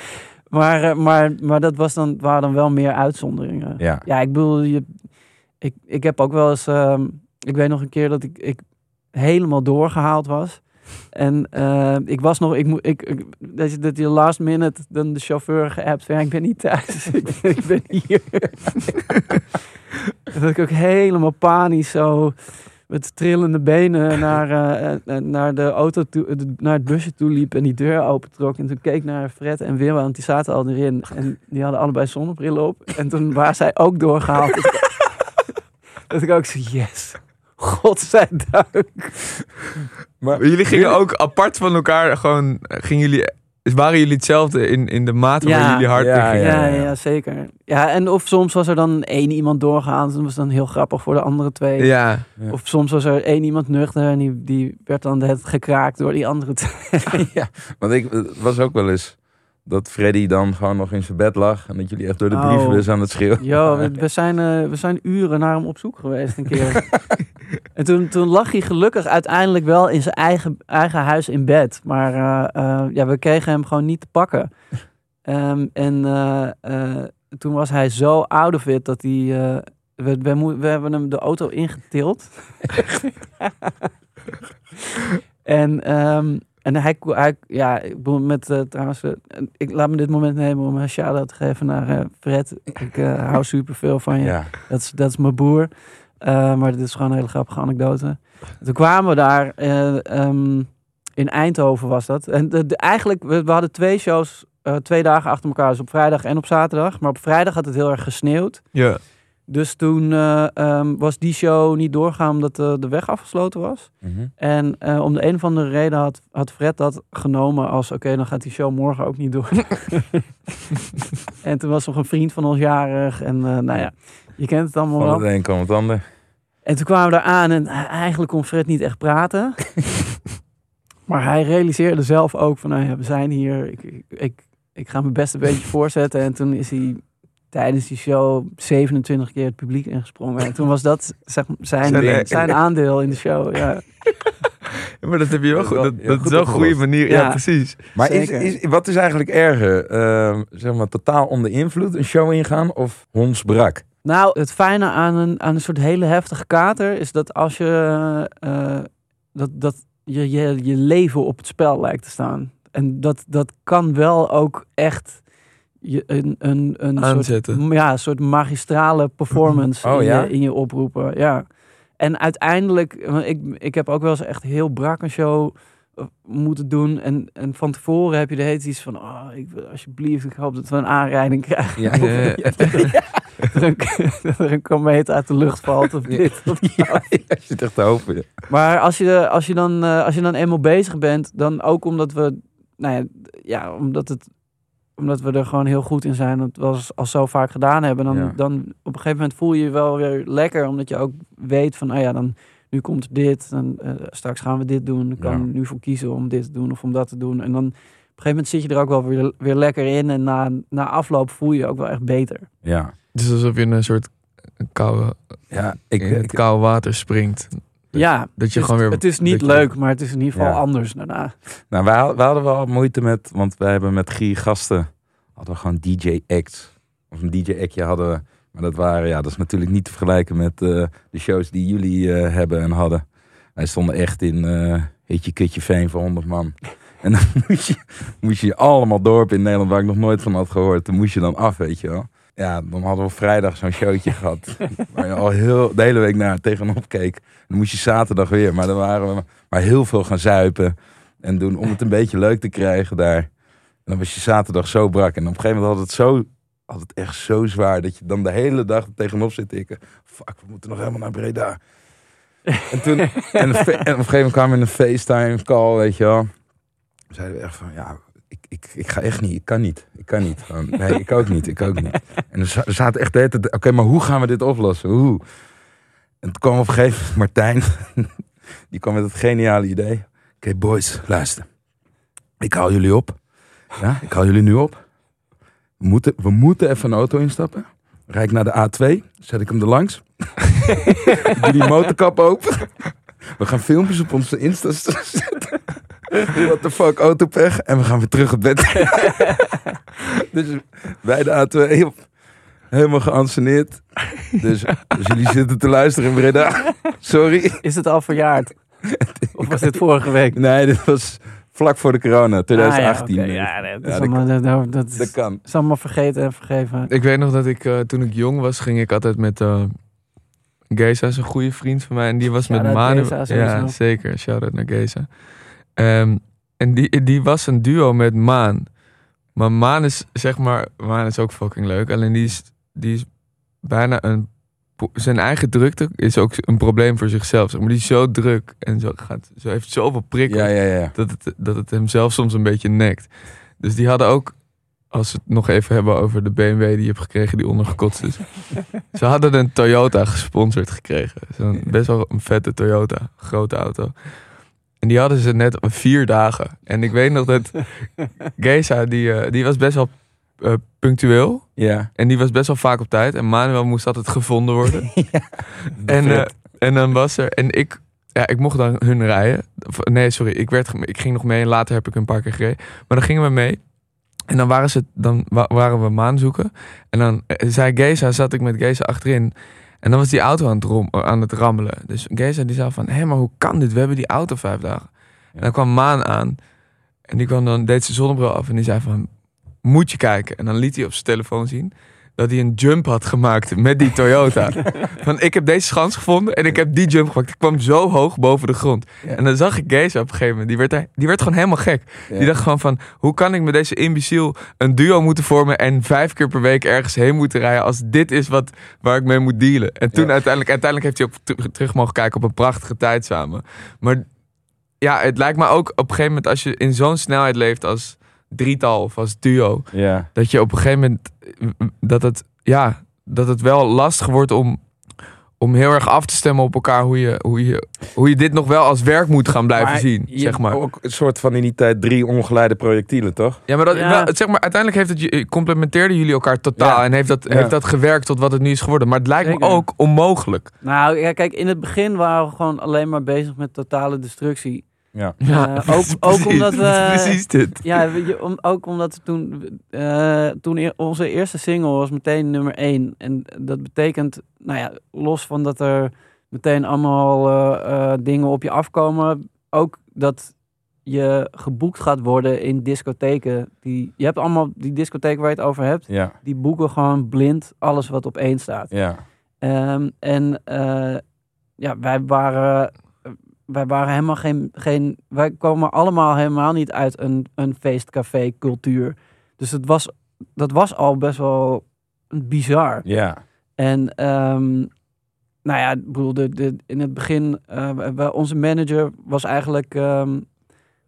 Maar, eh, maar, maar dat was dan, waren dan wel meer uitzonderingen. Ja. Ja, ik bedoel, je, ik, ik heb ook wel eens... ehm, ik weet nog een keer dat ik, ik helemaal doorgehaald was. En eh, ik was nog... Ik, moet ik, ik, dat, je, dat je last minute dan de chauffeur geappt van... Ja, ik ben niet thuis. <laughs> ik, ik ben hier. <laughs> Dat ik ook helemaal panisch zo... Met trillende benen naar, eh, eh, naar de auto toe, naar het busje toe liep en die deur opentrok. En toen keek ik naar Fred en Wim, want die zaten al erin. En die hadden allebei zonnebrillen op. En toen waren zij ook doorgehaald. <laughs> dat ik ook zo, yes, godzijdank. Maar Jullie gingen ook apart van elkaar gewoon... Gingen jullie, waren jullie hetzelfde in, in de mate Ja. waar jullie hard Ja, in gingen? Ja, ja. ja, zeker. Ja, en of soms was er dan één iemand doorgehaald. En dat was dan heel grappig voor de andere twee. Ja. Ja. Of soms was er één iemand nuchter en die, die werd dan het gekraakt door die andere twee. <laughs> ja, want ik het was ook wel eens dat Freddy dan gewoon nog in zijn bed lag en dat jullie echt door de Oh. brievenbus aan het schreeuwen. Jo, we, we zijn, eh, we zijn uren naar hem op zoek geweest een keer. <laughs> en toen, toen lag hij gelukkig uiteindelijk wel in zijn eigen, eigen huis in bed. Maar eh, eh, ja, we kregen hem gewoon niet te pakken. Ehm, en toen was hij zo out of it dat hij... we, we, we hebben hem de auto ingetild. <laughs> <laughs> en, ehm, en hij, ja, ik bedoel met eh, trouwens, eh, ik laat me dit moment nemen om een shout-out te geven naar eh, Fred. Ik eh, <laughs> hou super veel van je. Ja. Dat is, dat is mijn broer. Eh, maar dit is gewoon een hele grappige anekdote. Toen kwamen we daar, eh, ehm, in Eindhoven was dat. En de, de- eigenlijk, we, we hadden twee shows, twee dagen achter elkaar. Dus op vrijdag en op zaterdag. Maar op vrijdag had het heel erg gesneeuwd. Ja. Dus toen eh, ehm, was die show niet doorgaan omdat de, de weg afgesloten was. Mhm. En eh, om de een of andere reden had, had Fred dat genomen als... oké, dan gaat die show morgen ook niet door. <laughs> <laughs> en toen was nog een vriend van ons jarig. En eh, nou ja, je kent het allemaal Van wel. het een kwam het ander. En toen kwamen we daar aan en eigenlijk kon Fred niet echt praten. <laughs> maar hij realiseerde zelf ook van, nou ja, we zijn hier. Ik, ik, ik, ik ga mijn best een beetje voorzetten. En toen is hij tijdens die show 27 keer het publiek ingesprongen. En toen was dat zeg, maar, zijn, Zijn- zijn, aandeel in de show. Ja. <laughs> Ja, Maar dat heb je wel goed. Dat, is wel een goede manier. Ja, Ja. precies. Maar is, is, wat is eigenlijk erger? Ehm, zeg maar totaal onder invloed een show ingaan of hondsbrak? Nou, het fijne aan een, aan een soort hele heftige kater is dat als je eh, dat, dat je, je, je leven op het spel lijkt te staan. En dat, dat kan wel ook echt je, een, een, een soort, Aanzetten. ja, een soort magistrale performance Oh, in, ja? je, in je oproepen. Ja. En uiteindelijk, want ik, ik heb ook wel eens echt heel brak een show eh, moeten doen. En, en van tevoren heb je de hele iets van, oh, ik, wil- alsjeblieft, ik hoop dat we een aanrijding krijgen. Ja. <laughs> Ja. <laughs> <laughs> dat, er een, komeet uit de lucht valt of dit of dat. Je zit echt te hopen. Maar als je, als, je dan, eh, als je dan eenmaal bezig bent, dan ook omdat we, nou ja, ja omdat, het, omdat we er gewoon heel goed in zijn, dat we als, al zo vaak gedaan hebben, dan, Ja. dan op een gegeven moment voel je je wel weer lekker, omdat je ook weet van, oh ja, dan nu komt dit, en eh, straks gaan we dit doen, ik kan Ja. nu voor kiezen om dit te doen of om dat te doen. En dan op een gegeven moment zit je er ook wel weer, weer lekker in en na, na afloop voel je je ook wel echt beter. Ja. Dus alsof je in een soort koude, Ja, ik, in het koude water springt. Ja, Dat je het is, gewoon weer... het is niet je- leuk, maar het is in ieder geval Ja. anders daarna. nou, wij, had- wij hadden wel moeite met, want wij hebben met Gier gasten, hadden we gewoon DJ-acts. Of een DJ-actje hadden we. Maar dat waren, ja, dat is natuurlijk niet te vergelijken met eh, de shows die jullie eh, hebben en hadden. Wij stonden echt in eh Hitje Kutje Veen voor 100 man. <laughs> En dan moest je, moest je allemaal dorpen in Nederland waar ik nog nooit van had gehoord. Dan moest je dan af, weet je wel. Ja, dan hadden we vrijdag zo'n showtje <laughs> gehad. Waar je al heel, de hele week naar tegenop keek. Dan moest je zaterdag weer. Maar dan waren we maar heel veel gaan zuipen. En doen om het een beetje leuk te krijgen daar. En dan was je zaterdag zo brak. En op een gegeven moment had het, zo, had het echt zo zwaar. Dat je dan de hele dag tegenop zit tikken. Fuck, we moeten nog helemaal naar Breda. En, toen, en, op een gegeven moment kwam we in een FaceTime call, weet je wel. Zeiden we echt van, ja, ik, ik, ik ga echt niet, ik kan niet. Ik kan niet. Nee, ik ook niet, ik ook niet. En er za- zaten echt de hele tijd, oké, maar hoe gaan we dit oplossen? Hoe? En toen kwam op een gegeven moment Martijn, <laughs> die kwam met het geniale idee. Oké, boys, luister. Ik haal jullie op. Ja, ik haal jullie nu op. We moeten, we moeten even een auto instappen. Rijd ik naar de A2, zet ik hem er langs. <laughs> Doe die motorkap open. We gaan filmpjes op onze Insta zetten. <laughs> What the fuck, autopech. En we gaan weer terug op bed. <laughs> dus wij de A2 heel- helemaal geanceneerd. Dus als jullie zitten te luisteren in Breda. <laughs> Sorry. Is het al verjaard? Of was dit vorige week? Nee, dit was vlak voor de corona, 2018. Ah, ja, oké. ja, nee, dat, is dat allemaal, dat, dat is, Dat kan. is allemaal vergeten en vergeven. Ik weet nog dat ik, eh, toen ik jong was, ging ik altijd met eh Geza, is een goede vriend van mij. En die was met Manu. Ja, zeker. Shout-out naar Geza. Ehm, en die, die was een duo met Maan. Maar Maan is, zeg maar, Maan is ook fucking leuk. Alleen die is, die is bijna een... Zijn eigen drukte is ook een probleem voor zichzelf. Zeg maar die is zo druk en zo, gaat, zo heeft zoveel prikkels Ja, ja, ja. dat het, dat het hem zelf soms een beetje nekt. Dus die hadden ook, als we het nog even hebben over de BMW die je hebt gekregen die ondergekotst is. <laughs> ze hadden een Toyota gesponsord gekregen. Zo'n <laughs> best wel een vette Toyota, grote auto. En die hadden ze net vier dagen. En ik weet nog dat <laughs> Geza, die, eh, die was best wel eh, punctueel. Ja. En die was best wel vaak op tijd. En Manuel moest altijd gevonden worden. <laughs> En, eh, en dan was er. En ik, ja, ik mocht dan hun rijden. Nee, sorry. Ik, werd, ik ging nog mee en later heb ik een paar keer gereden. Maar dan gingen we mee. En dan waren, ze, dan wa- waren we maan zoeken. En dan zei Geza, zat ik met Geza achterin. En dan was die auto aan het, rom, aan het rammelen. Dus Geza die zei van, hé, maar hoe kan dit? We hebben die auto vijf dagen. En dan kwam Maan aan. En die kwam dan, deed zijn zonnebril af. En die zei van, moet je kijken. En dan liet hij op zijn telefoon zien dat hij een jump had gemaakt met die Toyota. <laughs> Van ik heb deze schans gevonden en ik heb die jump gemaakt. Ik kwam zo hoog boven de grond. Ja. En dan zag ik Geza op een gegeven moment. Die werd, die werd gewoon helemaal gek. Ja. Die dacht gewoon van, hoe kan ik met deze imbeciel een duo moeten vormen en vijf keer per week ergens heen moeten rijden als dit is wat, waar ik mee moet dealen. En toen Ja. uiteindelijk, uiteindelijk heeft hij ook ter- terug mogen kijken op een prachtige tijd samen. Maar ja, het lijkt me ook op een gegeven moment als je in zo'n snelheid leeft als drietal of als duo, dat je op een gegeven moment dat het ja dat het wel lastig wordt om om heel erg af te stemmen op elkaar hoe je hoe je hoe je dit nog wel als werk moet gaan blijven Maar zien je- zeg maar Ook een soort van in die tijd drie ongeleide projectielen, toch? ja maar dat Ja. wel, zeg maar uiteindelijk heeft het je complementeerden jullie elkaar totaal Ja. en heeft dat Ja. heeft dat gewerkt tot wat het nu is geworden maar het lijkt Zeker. me ook onmogelijk Nou, ja, kijk, in het begin waren we gewoon alleen maar bezig met totale destructie. Ja. Eh, ook- <laughs> ook Precies, omdat we- <laughs> precies dit Ja, om, ook omdat we toen, eh, toen e- onze eerste single was meteen nummer één. En dat betekent, nou ja, los van dat er meteen allemaal eh, eh, dingen op je afkomen, ook dat je geboekt gaat worden in discotheken. Die, je hebt allemaal die discotheken waar je het over hebt, Ja. die boeken gewoon blind alles wat op één staat. Ja. Ehm, en eh, ja, wij waren, wij waren helemaal geen, geen. Wij komen allemaal helemaal niet uit een, een feestcafé cultuur. Dus het was, dat was al best wel bizar. Ja. En ehm, nou ja, ik bedoel, de, de, in het begin, we- we- onze manager was eigenlijk. ehm,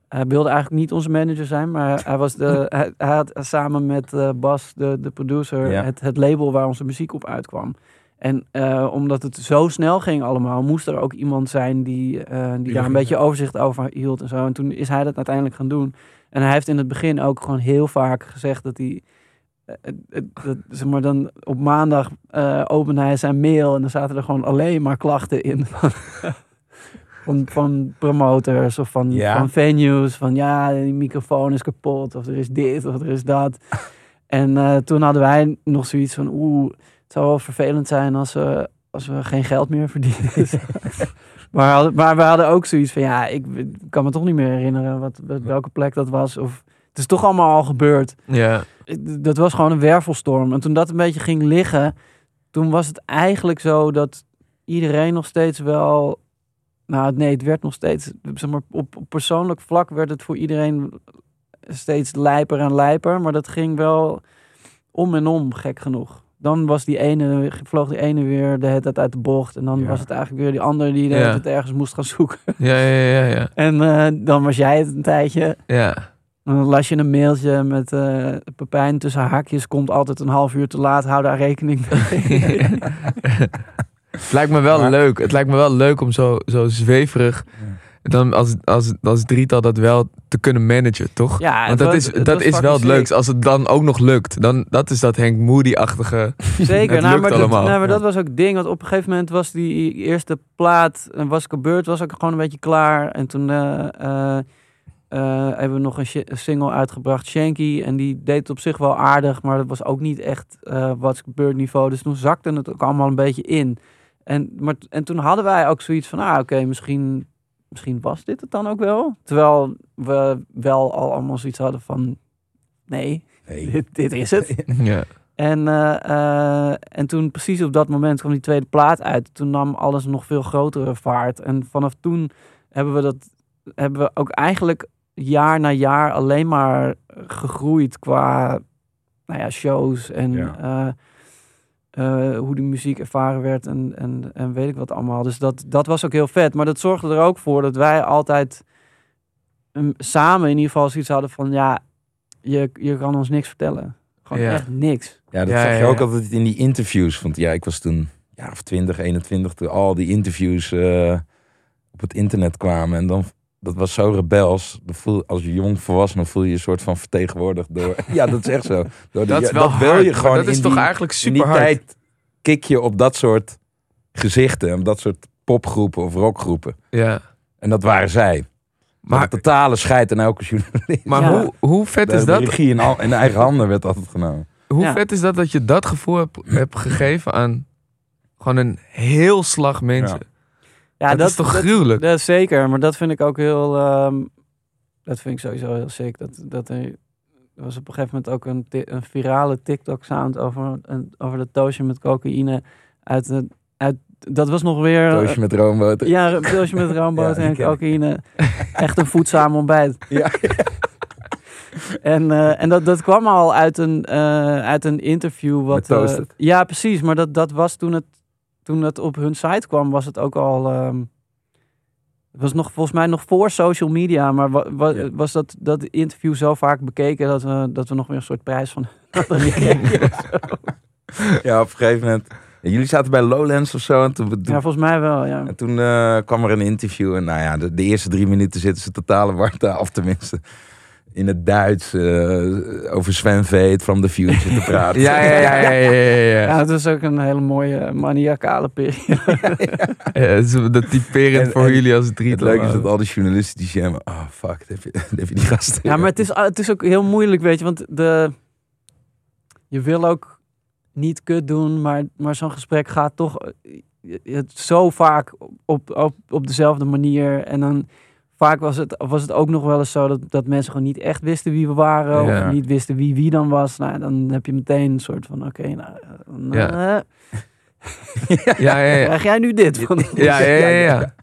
hij wilde eigenlijk niet onze manager zijn, maar hij, was de, <laughs> hij, hij had samen met eh, Bas, de, de producer, Ja. het, het label waar onze muziek op uitkwam. En eh, omdat het zo snel ging allemaal, moest er ook iemand zijn die, eh, die daar een beetje overzicht over hield en zo. En toen is hij dat uiteindelijk gaan doen. En hij heeft in het begin ook gewoon heel vaak gezegd dat hij eh, dat, zeg maar dan op maandag opende hij zijn mail en dan zaten er gewoon alleen maar klachten in. Van, <laughs> van, van promoters of van, Ja. van venues. Van ja, die microfoon is kapot of er is dit of er is dat. <laughs> En toen hadden wij nog zoiets van oeh, zou wel vervelend zijn als, we als we geen geld meer verdienen. <laughs> <laughs> maar, we hadden- maar we hadden ook zoiets van ja, ik kan me toch niet meer herinneren wat, wat- welke plek dat was. Of, het is toch allemaal al gebeurd ja dat was gewoon een wervelstorm. En toen dat een beetje ging liggen, toen was het eigenlijk zo dat iedereen nog steeds wel. Nou, nee, het werd nog steeds. Zeg maar, op, op persoonlijk vlak werd het voor iedereen steeds lijper en lijper. Maar dat ging wel om en om, gek genoeg. Dan was die ene, vloog die ene weer de hele tijd uit de bocht. En dan Ja. was het eigenlijk weer die andere die Ja. tijd ergens moest gaan zoeken. <laughs> ja ja ja ja <laughs> En eh, dan was jij het een tijdje. ja En dan las je een mailtje met eh Pepijn tussen haakjes. Komt altijd een half uur te laat. Hou daar rekening mee. <laughs> Het lijkt me wel Maar- leuk. Het lijkt me wel leuk om zo, zo zweverig. Dan als, als, als drietal dat wel te kunnen managen, toch? Ja, Want dat was- is, dat is wel het leukste. Als het dan ook nog lukt, dan dat is dat Henk Moody-achtige. <laughs> Zeker, nou, lukt maar, dat, nou, maar Ja. dat was ook het ding. Want op een gegeven moment was die eerste plaat, en was gebeurd, was ook gewoon een beetje klaar. En toen eh, eh, eh, hebben we nog een, single uitgebracht, Shanky. En die deed het op zich wel aardig, maar dat was ook niet echt wat gebeurd niveau. Dus toen zakte het ook allemaal een beetje in. En, maar, en toen hadden wij ook zoiets van, ah oké, misschien, misschien was dit het dan ook wel. Terwijl we wel al allemaal zoiets hadden van, nee, Nee. dit, dit is het. <laughs> Ja. En, eh, eh, en toen precies op dat moment kwam die tweede plaat uit. Toen nam alles nog veel grotere vaart. En vanaf toen hebben we dat hebben we ook eigenlijk jaar na jaar alleen maar gegroeid qua nou ja, shows en Ja. eh, eh, hoe die muziek ervaren werd en, en, en weet ik wat allemaal. Dus dat, dat was ook heel vet. Maar dat zorgde er ook voor dat wij altijd mm, samen in ieder geval zoiets hadden van ja, je, je kan ons niks vertellen. Gewoon Ja. echt niks. Ja, dat Ja, zag je ook ja. altijd in die interviews. Want ja, ik was toen ja, of 20, 21, toen al die interviews eh, op het internet kwamen. En dan, dat was zo rebels. Voel, als je jong volwassene voel je je een soort van vertegenwoordigd door... <laughs> ja, dat is echt zo. Door de- Dat is ja, wel wil hard, je gewoon Dat is in toch die, eigenlijk in super die hard. tijd kik je op dat soort gezichten. Op dat soort popgroepen of rockgroepen. Ja. En dat waren zij. Maar Maar, totale scheid aan elke journalist. maar Ja. hoe, hoe vet de, is de dat? regie in, al, in eigen handen werd altijd genomen. Hoe Ja. vet is dat dat je dat gevoel hebt, hebt gegeven aan gewoon een heel slag mensen? Ja, dat, is toch dat, gruwelijk? dat zeker, maar dat vind ik ook heel. ehm, dat vind ik sowieso heel sick. Dat, dat er, er was op een gegeven moment ook een, een virale TikTok-sound over, een, over dat doosje met cocaïne. Uit, een- uit, dat was nog weer. Doosje met roomboter. ja, een doosje met <laughs> roomboter Ja, en cocaïne. <laughs> Echt een voedzaam ontbijt. Ja. <laughs> En, eh, en dat, dat kwam al uit een, eh, uit een interview. Wat, eh, ja, precies. Maar dat, dat was toen het, toen het op hun site kwam, was het ook al. ehm, het was nog volgens mij nog voor social media. Maar wa- wa- Ja. was dat, dat interview zo vaak bekeken dat we, dat we nog weer een soort prijs van. <laughs> Ja, op een gegeven moment. Jullie zaten bij Lowlands of zo. En toen, toen- Ja, volgens mij wel, ja. en toen eh, kwam er een interview. En nou ja, de, de eerste drie minuten zitten ze totale warmte af, tenminste. In het Duits eh, over Sven Veet from the Future te praten. <laughs> Ja, ja, ja, ja, ja, ja, ja. Ja, het was ook een hele mooie maniacale periode. <laughs> Ja, het dat typerend En- voor en jullie als Het drietal. leuke is dat al die journalisten die zeggen... Oh, fuck, heb je, <laughs> heb je die gasten? Ja, maar het is, het is ook heel moeilijk, weet je. Want de, je wil ook niet kut doen, maar, maar zo'n gesprek gaat toch eh, het zo vaak op, op, op dezelfde manier. En dan vaak was het, was het ook nog wel eens zo dat, dat mensen gewoon niet echt wisten wie we waren. Ja. Of niet wisten wie wie dan was. Nou, dan heb je meteen een soort van, oké, nou... Ja. eh, <laughs> Ja, ja, ja. Krijg jij nu dit? Ja, ja, <laughs> ja, ja.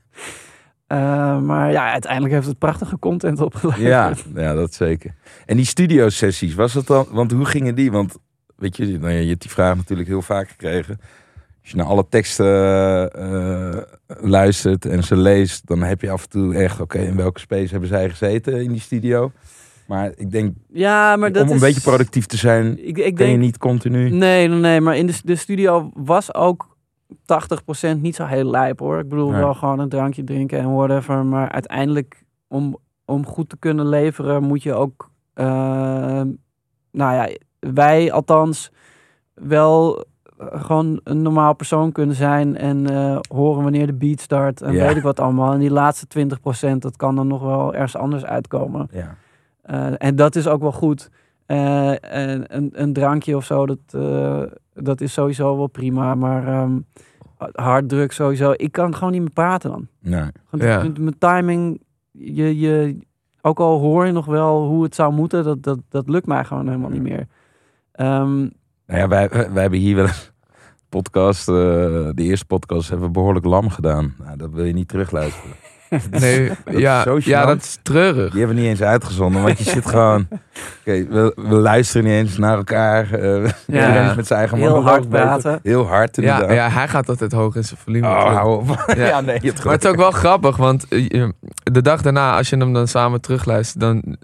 Eh, maar ja, uiteindelijk heeft het prachtige content opgeleverd. Ja, ja, dat zeker. En die studiosessies, was het dan... Want hoe gingen die? Want weet je, nou je hebt die vraag natuurlijk heel vaak gekregen. Als je naar alle teksten eh, luistert en ze leest... dan heb je af en toe echt... Oké, in welke space hebben zij gezeten in die studio? Maar ik denk, Ja, maar dat om een is... beetje productief te zijn... Ik, ik kan je niet continu... Nee, nee, maar in de, de studio was ook 80% niet zo heel lijp hoor. Ik bedoel Nee. wel gewoon een drankje drinken en whatever. Maar uiteindelijk, om, om goed te kunnen leveren, moet je ook, eh, nou ja, wij althans wel gewoon een normaal persoon kunnen zijn en eh, horen wanneer de beat start en Ja. weet ik wat allemaal. En die laatste 20% dat kan dan nog wel ergens anders uitkomen. Ja. Eh, en dat is ook wel goed. Eh, en een, een drankje of zo, dat, eh, dat is sowieso wel prima. Maar ehm harddruk sowieso. Ik kan gewoon niet meer praten dan. Nee. Want Ja. met mijn timing, je, je, ook al hoor je nog wel hoe het zou moeten, dat, dat, dat lukt mij gewoon helemaal niet meer. Ehm, Nou ja, wij, <laughs> wij hebben hier wel een podcast... eh, de eerste podcast hebben we behoorlijk lam gedaan. Nou, dat wil je niet terugluisteren. <laughs> Nee, is ja, ja, dat is treurig. Die hebben we niet eens uitgezonden, want je zit gewoon... <laughs> Oké, we, we luisteren niet eens naar elkaar. eh Ja. iedereen is met zijn eigen Heel hard praten. Heel hard, Ja, inderdaad. ja, hij gaat altijd hoog in zijn volume. Oh, hou op. Ja. Ja, nee, je hebt Maar het is ook wel grappig, want eh, de dag daarna, als je hem dan samen terugluistert, dan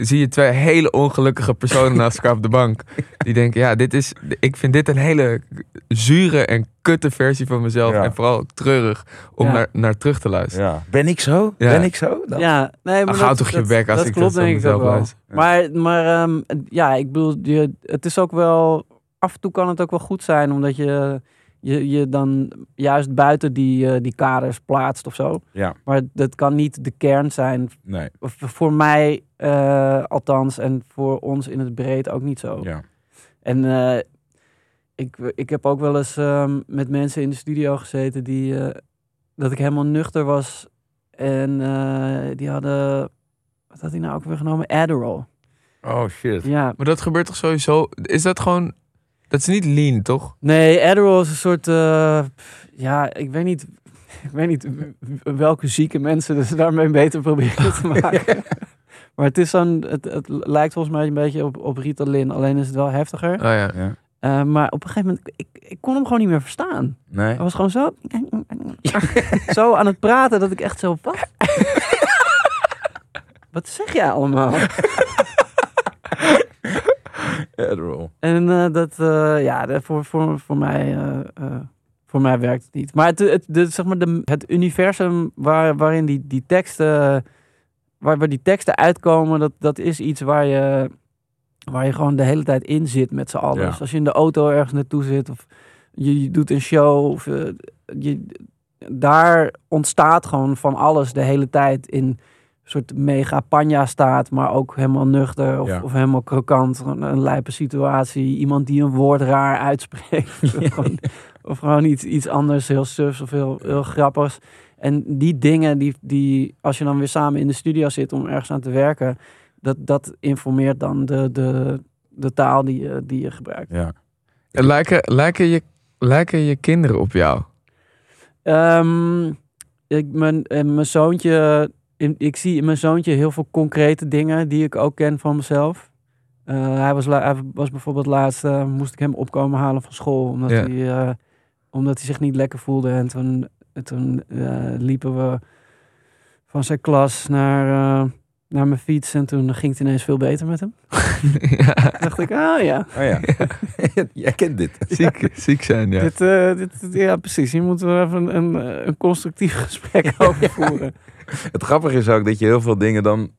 zie je twee hele ongelukkige personen naast elkaar op de bank. <laughs> Die denken, ja, dit is, ik vind dit een hele zure en kutte versie van mezelf. Ja. En vooral treurig om Ja. naar, naar terug te luisteren. Ja. Ben ik zo? Ja. Ben ik zo? Dan- Ja, nee, maar Ach, hou dat, toch je bek als dat ik klopt dat denk ik ook wel. Maar, maar ehm, ja, ik bedoel, je, het is ook wel... Af en toe kan het ook wel goed zijn, omdat je je, je dan juist buiten die, eh, die kaders plaatst of zo. Ja. Maar dat kan niet de kern zijn. Nee. Of Voor mij eh, althans en voor ons in het breed ook niet zo. Ja. En eh, ik, ik heb ook wel eens ehm, met mensen in de studio gezeten die eh, dat ik helemaal nuchter was. En eh, die hadden, wat had hij nou ook weer genomen? Adderall. Oh shit. Ja, Maar dat gebeurt toch sowieso... Is dat gewoon... Dat is niet lean, toch? nee, Adderall is een soort, eh, ja, ik weet niet, <laughs> ik weet niet welke zieke mensen dus daarmee beter proberen te <laughs> maken. maar het is zo'n, het, het lijkt volgens mij een beetje op, op Ritalin, alleen is het wel heftiger. Oh ja. Ja. Eh, maar op een gegeven moment, ik, ik kon hem gewoon niet meer verstaan. Nee. Hij was gewoon zo, <laughs> zo aan het praten dat ik echt zo, wat? wat zeg jij allemaal? Adderall. En eh, dat, eh, ja, dat voor, voor, voor, mij, eh, voor mij werkt het niet. Maar het, het, de, zeg maar de, het universum waar, waarin die, die teksten, waar, waar die teksten uitkomen, dat, dat is iets waar je, waar je gewoon de hele tijd in zit met z'n allen. Ja. Dus als je in de auto ergens naartoe zit of je, je doet een show, of, je, daar ontstaat gewoon van alles de hele tijd in soort mega panja staat, maar ook helemaal nuchter of, Ja. of helemaal krokant. Gewoon Een lijpe situatie. Iemand die een woord raar uitspreekt. <laughs> of, gewoon, of gewoon iets, iets anders, heel sufs of heel, heel grappigs. En die dingen, die, die, als je dan weer samen in de studio zit om ergens aan te werken, dat, dat informeert dan de, de, de taal die je, die je gebruikt. Ja. En lijken, lijken, je, lijken je kinderen op jou? Ehm, ik, mijn, en mijn zoontje, ik zie in mijn zoontje heel veel concrete dingen die ik ook ken van mezelf. Eh, hij, was hij was bijvoorbeeld laatst, eh, moest ik hem opkomen halen van school, omdat, Ja. hij, eh, omdat hij zich niet lekker voelde. En toen, en toen liepen we van zijn klas naar, naar mijn fiets en toen ging het ineens veel beter met hem. <laughs> ja. Toen dacht ik, ah ja, Oh ja. <laughs> Jij kent dit. Ziek, ziek zijn, ja. dit, eh, dit, dit- ja precies, hier moeten we even een, een, constructief <laughs> gesprek over voeren. Het grappige is ook dat je heel veel dingen dan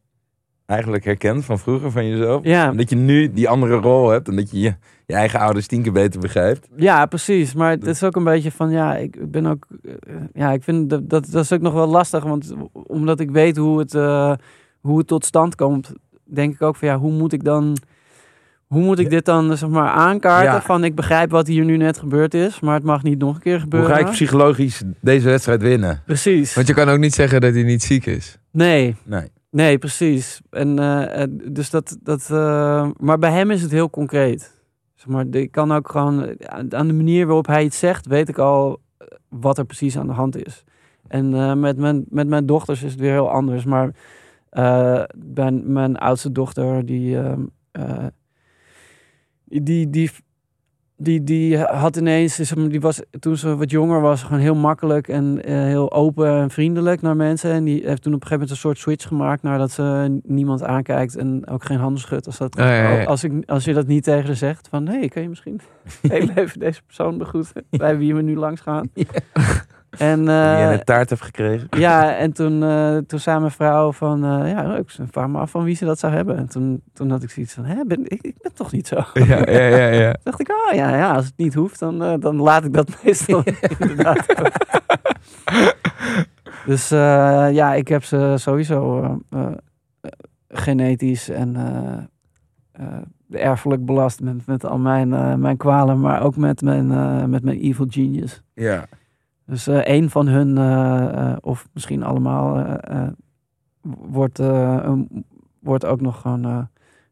eigenlijk herkent van vroeger van jezelf. Ja. En dat je nu die andere rol hebt en dat je je, je eigen ouders tien keer beter begrijpt. Ja, precies. Maar het is ook een beetje van, ja, ik ben ook, eh, ja, ik vind dat, dat, dat is ook nog wel lastig, want omdat ik weet hoe het, eh, hoe het tot stand komt, denk ik ook van, ja, hoe moet ik dan, hoe moet ik dit dan, zeg maar, aankaarten Ja. van, ik begrijp wat hier nu net gebeurd is, maar het mag niet nog een keer Hoe gebeuren. ga ik psychologisch deze wedstrijd winnen? Precies. Want je kan ook niet zeggen dat hij niet ziek is. Nee, Nee. nee, precies. En eh, dus dat, dat, eh, maar bij hem is het heel concreet. Zeg maar, ik kan ook gewoon, aan de manier waarop hij het zegt, weet ik al eh, wat er precies aan de hand is. En met, mijn, met mijn dochters is het weer heel anders. Maar eh, bij mijn oudste dochter, die, eh, die, die, die, die had ineens, die was toen ze wat jonger was, gewoon heel makkelijk en eh, heel open en vriendelijk naar mensen. En die heeft toen op een gegeven moment een soort switch gemaakt naar dat ze niemand aankijkt en ook geen handen schudt. Als, dat, ja, ja. als, ik, als je dat niet tegen ze zegt, van hé, hey, kan je misschien <laughs> heel even deze persoon begroeten bij wie we nu langs gaan. En, Die je eh, een taart hebt gekregen. <laughs> ja, <laughs> en toen, eh, toen zei mijn vrouw van, eh, ja, leuk, vraag me af van wie ze dat zou hebben. En toen, toen had ik zoiets van, hè, ben, ik, ik ben toch niet zo. Ja, ja, ja, ja. <laughs> dacht ik, ah ja, ja, als het niet hoeft, dan, dan laat ik dat meestal inderdaad. Dus ja, ik heb ze sowieso genetisch en erfelijk belast met, met al mijn, mijn kwalen, maar ook met mijn, met mijn evil genius. Ja. Dus eh een van hun, eh, eh, of misschien allemaal, eh, eh, wordt, eh, een- wordt ook nog gewoon eh,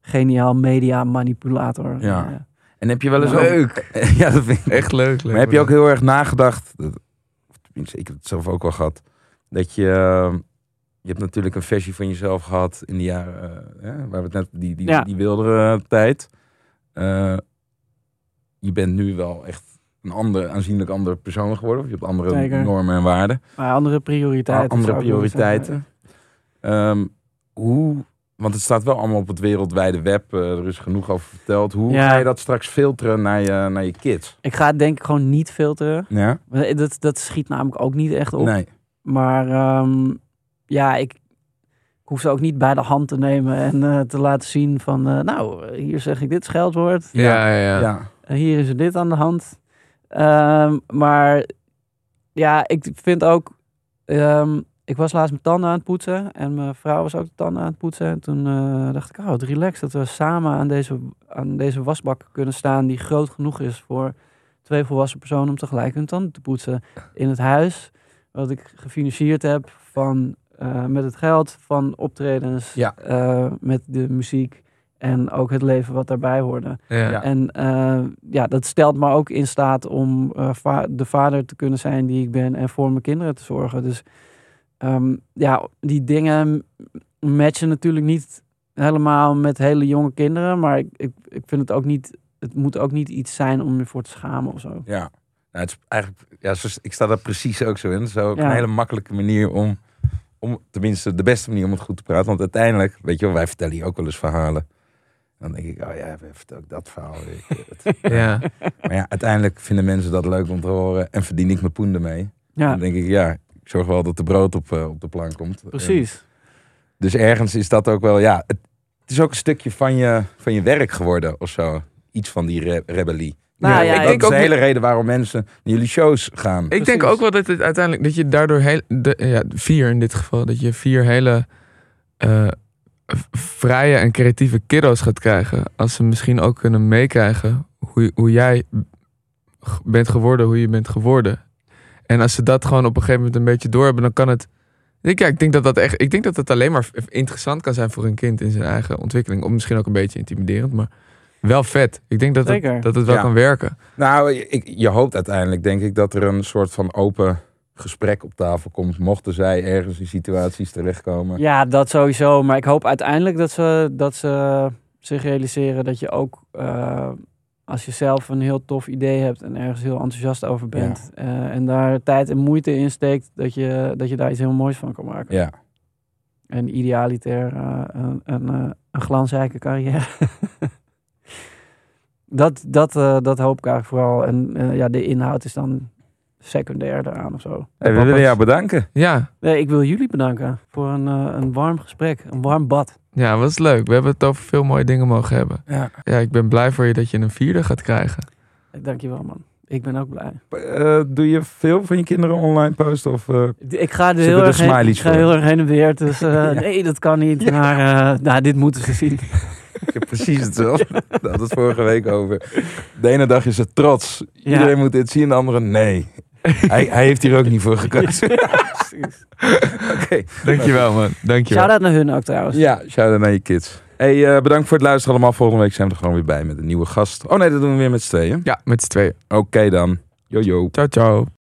geniaal media manipulator. Ja. En heb je wel eens Leuk. Ook, <laughs> ja, dat vind ik. Echt leuk. leuk Maar heb je ook heel erg nagedacht, dat- of tenminste, ik heb het zelf ook wel gehad, dat je, eh, je hebt natuurlijk een versie van jezelf gehad in de jaren, hè, waar we het net, die, die, Ja. die wildere tijd. Eh, je bent nu wel echt een ander, aanzienlijk andere persoon geworden. Of je hebt andere Zeker. normen en waarden. maar andere prioriteiten. andere ik willen prioriteiten. Ehm, hoe want het staat wel allemaal op het wereldwijde web. eh, er is genoeg over verteld. Hoe Ja. ga je dat straks filteren naar je, naar je kids? Ik ga het denk ik gewoon niet filteren. Ja? Dat, dat schiet namelijk ook niet echt op. Nee. Maar ehm, ja, ik, ik hoef ze ook niet bij de hand te nemen en eh, te laten zien van... eh, nou, hier zeg ik dit scheldwoord. Ja, ja, ja. Ja. Hier is er dit aan de hand. Ehm, maar ja, ik vind ook... ehm, ik was laatst mijn tanden aan het poetsen en mijn vrouw was ook de tanden aan het poetsen. En toen eh, dacht ik, oh, wat relaxed dat we samen aan deze, aan deze wasbak kunnen staan die groot genoeg is voor twee volwassen personen om tegelijk hun tanden te poetsen in het huis. Wat ik gefinancierd heb van, eh, met het geld van optredens, Ja. eh, met de muziek en ook het leven wat daarbij hoorde. Ja. En eh, ja, dat stelt me ook in staat om eh, va- de vader te kunnen zijn die ik ben en voor mijn kinderen te zorgen. Dus ehm, ja, die dingen matchen natuurlijk niet helemaal met hele jonge kinderen, maar ik, ik, ik vind het ook niet, het moet ook niet iets zijn om je voor te schamen of zo. Ja. Nou, het is eigenlijk, ja, zo- ik sta daar precies ook zo in. Het is ook Ja. een hele makkelijke manier om, om, tenminste de beste manier om het goed te praten. Want uiteindelijk, weet je wel, wij vertellen hier ook wel eens verhalen. Dan denk ik, oh ja, we vertellen ook dat verhaal. <laughs> Ja. maar ja, uiteindelijk vinden mensen dat leuk om te horen en verdien ik mijn poen ermee. Ja, Dan denk ik, ja, ik zorg wel dat de brood op, eh, op de plank komt. precies. En dus ergens is dat ook wel, ja, het, het is ook een stukje van je, van je werk geworden of zo. Iets van die re- rebellie. Nou ja, dat ik is de ook- hele reden waarom mensen naar jullie shows gaan. Ik denk ook wel dat het uiteindelijk dat je daardoor heel, de, ja, vier in dit geval, dat je vier hele eh, vrije en creatieve kiddo's gaat krijgen. Als ze misschien ook kunnen meekrijgen hoe, hoe jij bent geworden, hoe je bent geworden. En als ze dat gewoon op een gegeven moment een beetje doorhebben, dan kan het. Ik, ja, ik denk dat dat echt. Ik denk dat het alleen maar interessant kan zijn voor een kind in zijn eigen ontwikkeling. Of misschien ook een beetje intimiderend, maar wel vet. Ik denk dat Zeker. het, dat het wel Ja. kan werken. Nou, ik, je hoopt uiteindelijk, denk ik, dat er een soort van open gesprek op tafel komt. Mochten zij ergens in situaties terechtkomen. Ja, dat sowieso. Maar ik hoop uiteindelijk dat ze, dat ze zich realiseren dat je ook eh, als je zelf een heel tof idee hebt en ergens heel enthousiast over bent eh, en daar tijd en moeite in steekt, dat je, dat je daar iets heel moois van kan maken. Ja. En idealiter eh, een, een, een glansrijke carrière. <laughs> dat, dat, dat hoop ik eigenlijk vooral. En ja, de inhoud is dan secundair daaraan of zo. Hey, we willen jou bedanken. Ja, Nee, ik wil jullie bedanken voor een, eh, een warm gesprek, een warm bad. ja, was leuk. We hebben het over veel mooie dingen mogen hebben. Ja. Ja, ik ben blij voor je dat je een vierde gaat krijgen. Dankjewel man. Ik ben ook blij. Eh, doe je veel van je kinderen online posten? Of, eh, Ik ga er heel er erg, heen, ik ga heel erg heen en weer. Dus eh, <laughs> nee, dat kan niet. Maar eh, nou, dit moeten ze zien. ik heb precies hetzelfde. Daar hadden we het vorige week over. De ene dag is het trots. Ja. Iedereen moet dit zien. De andere nee. Hij, hij heeft hier ook niet voor <laughs> gekozen. <laughs> Precies. Oké. Dankjewel man, dankjewel. Shout-out naar hun ook trouwens. Ja, shout-out naar je kids. Hey, eh, bedankt voor het luisteren allemaal. Volgende week zijn we er gewoon weer bij met een nieuwe gast. Oh nee, dat doen we weer met z'n tweeën. Ja, met z'n tweeën. Oké dan. Yo yo. Ciao, ciao.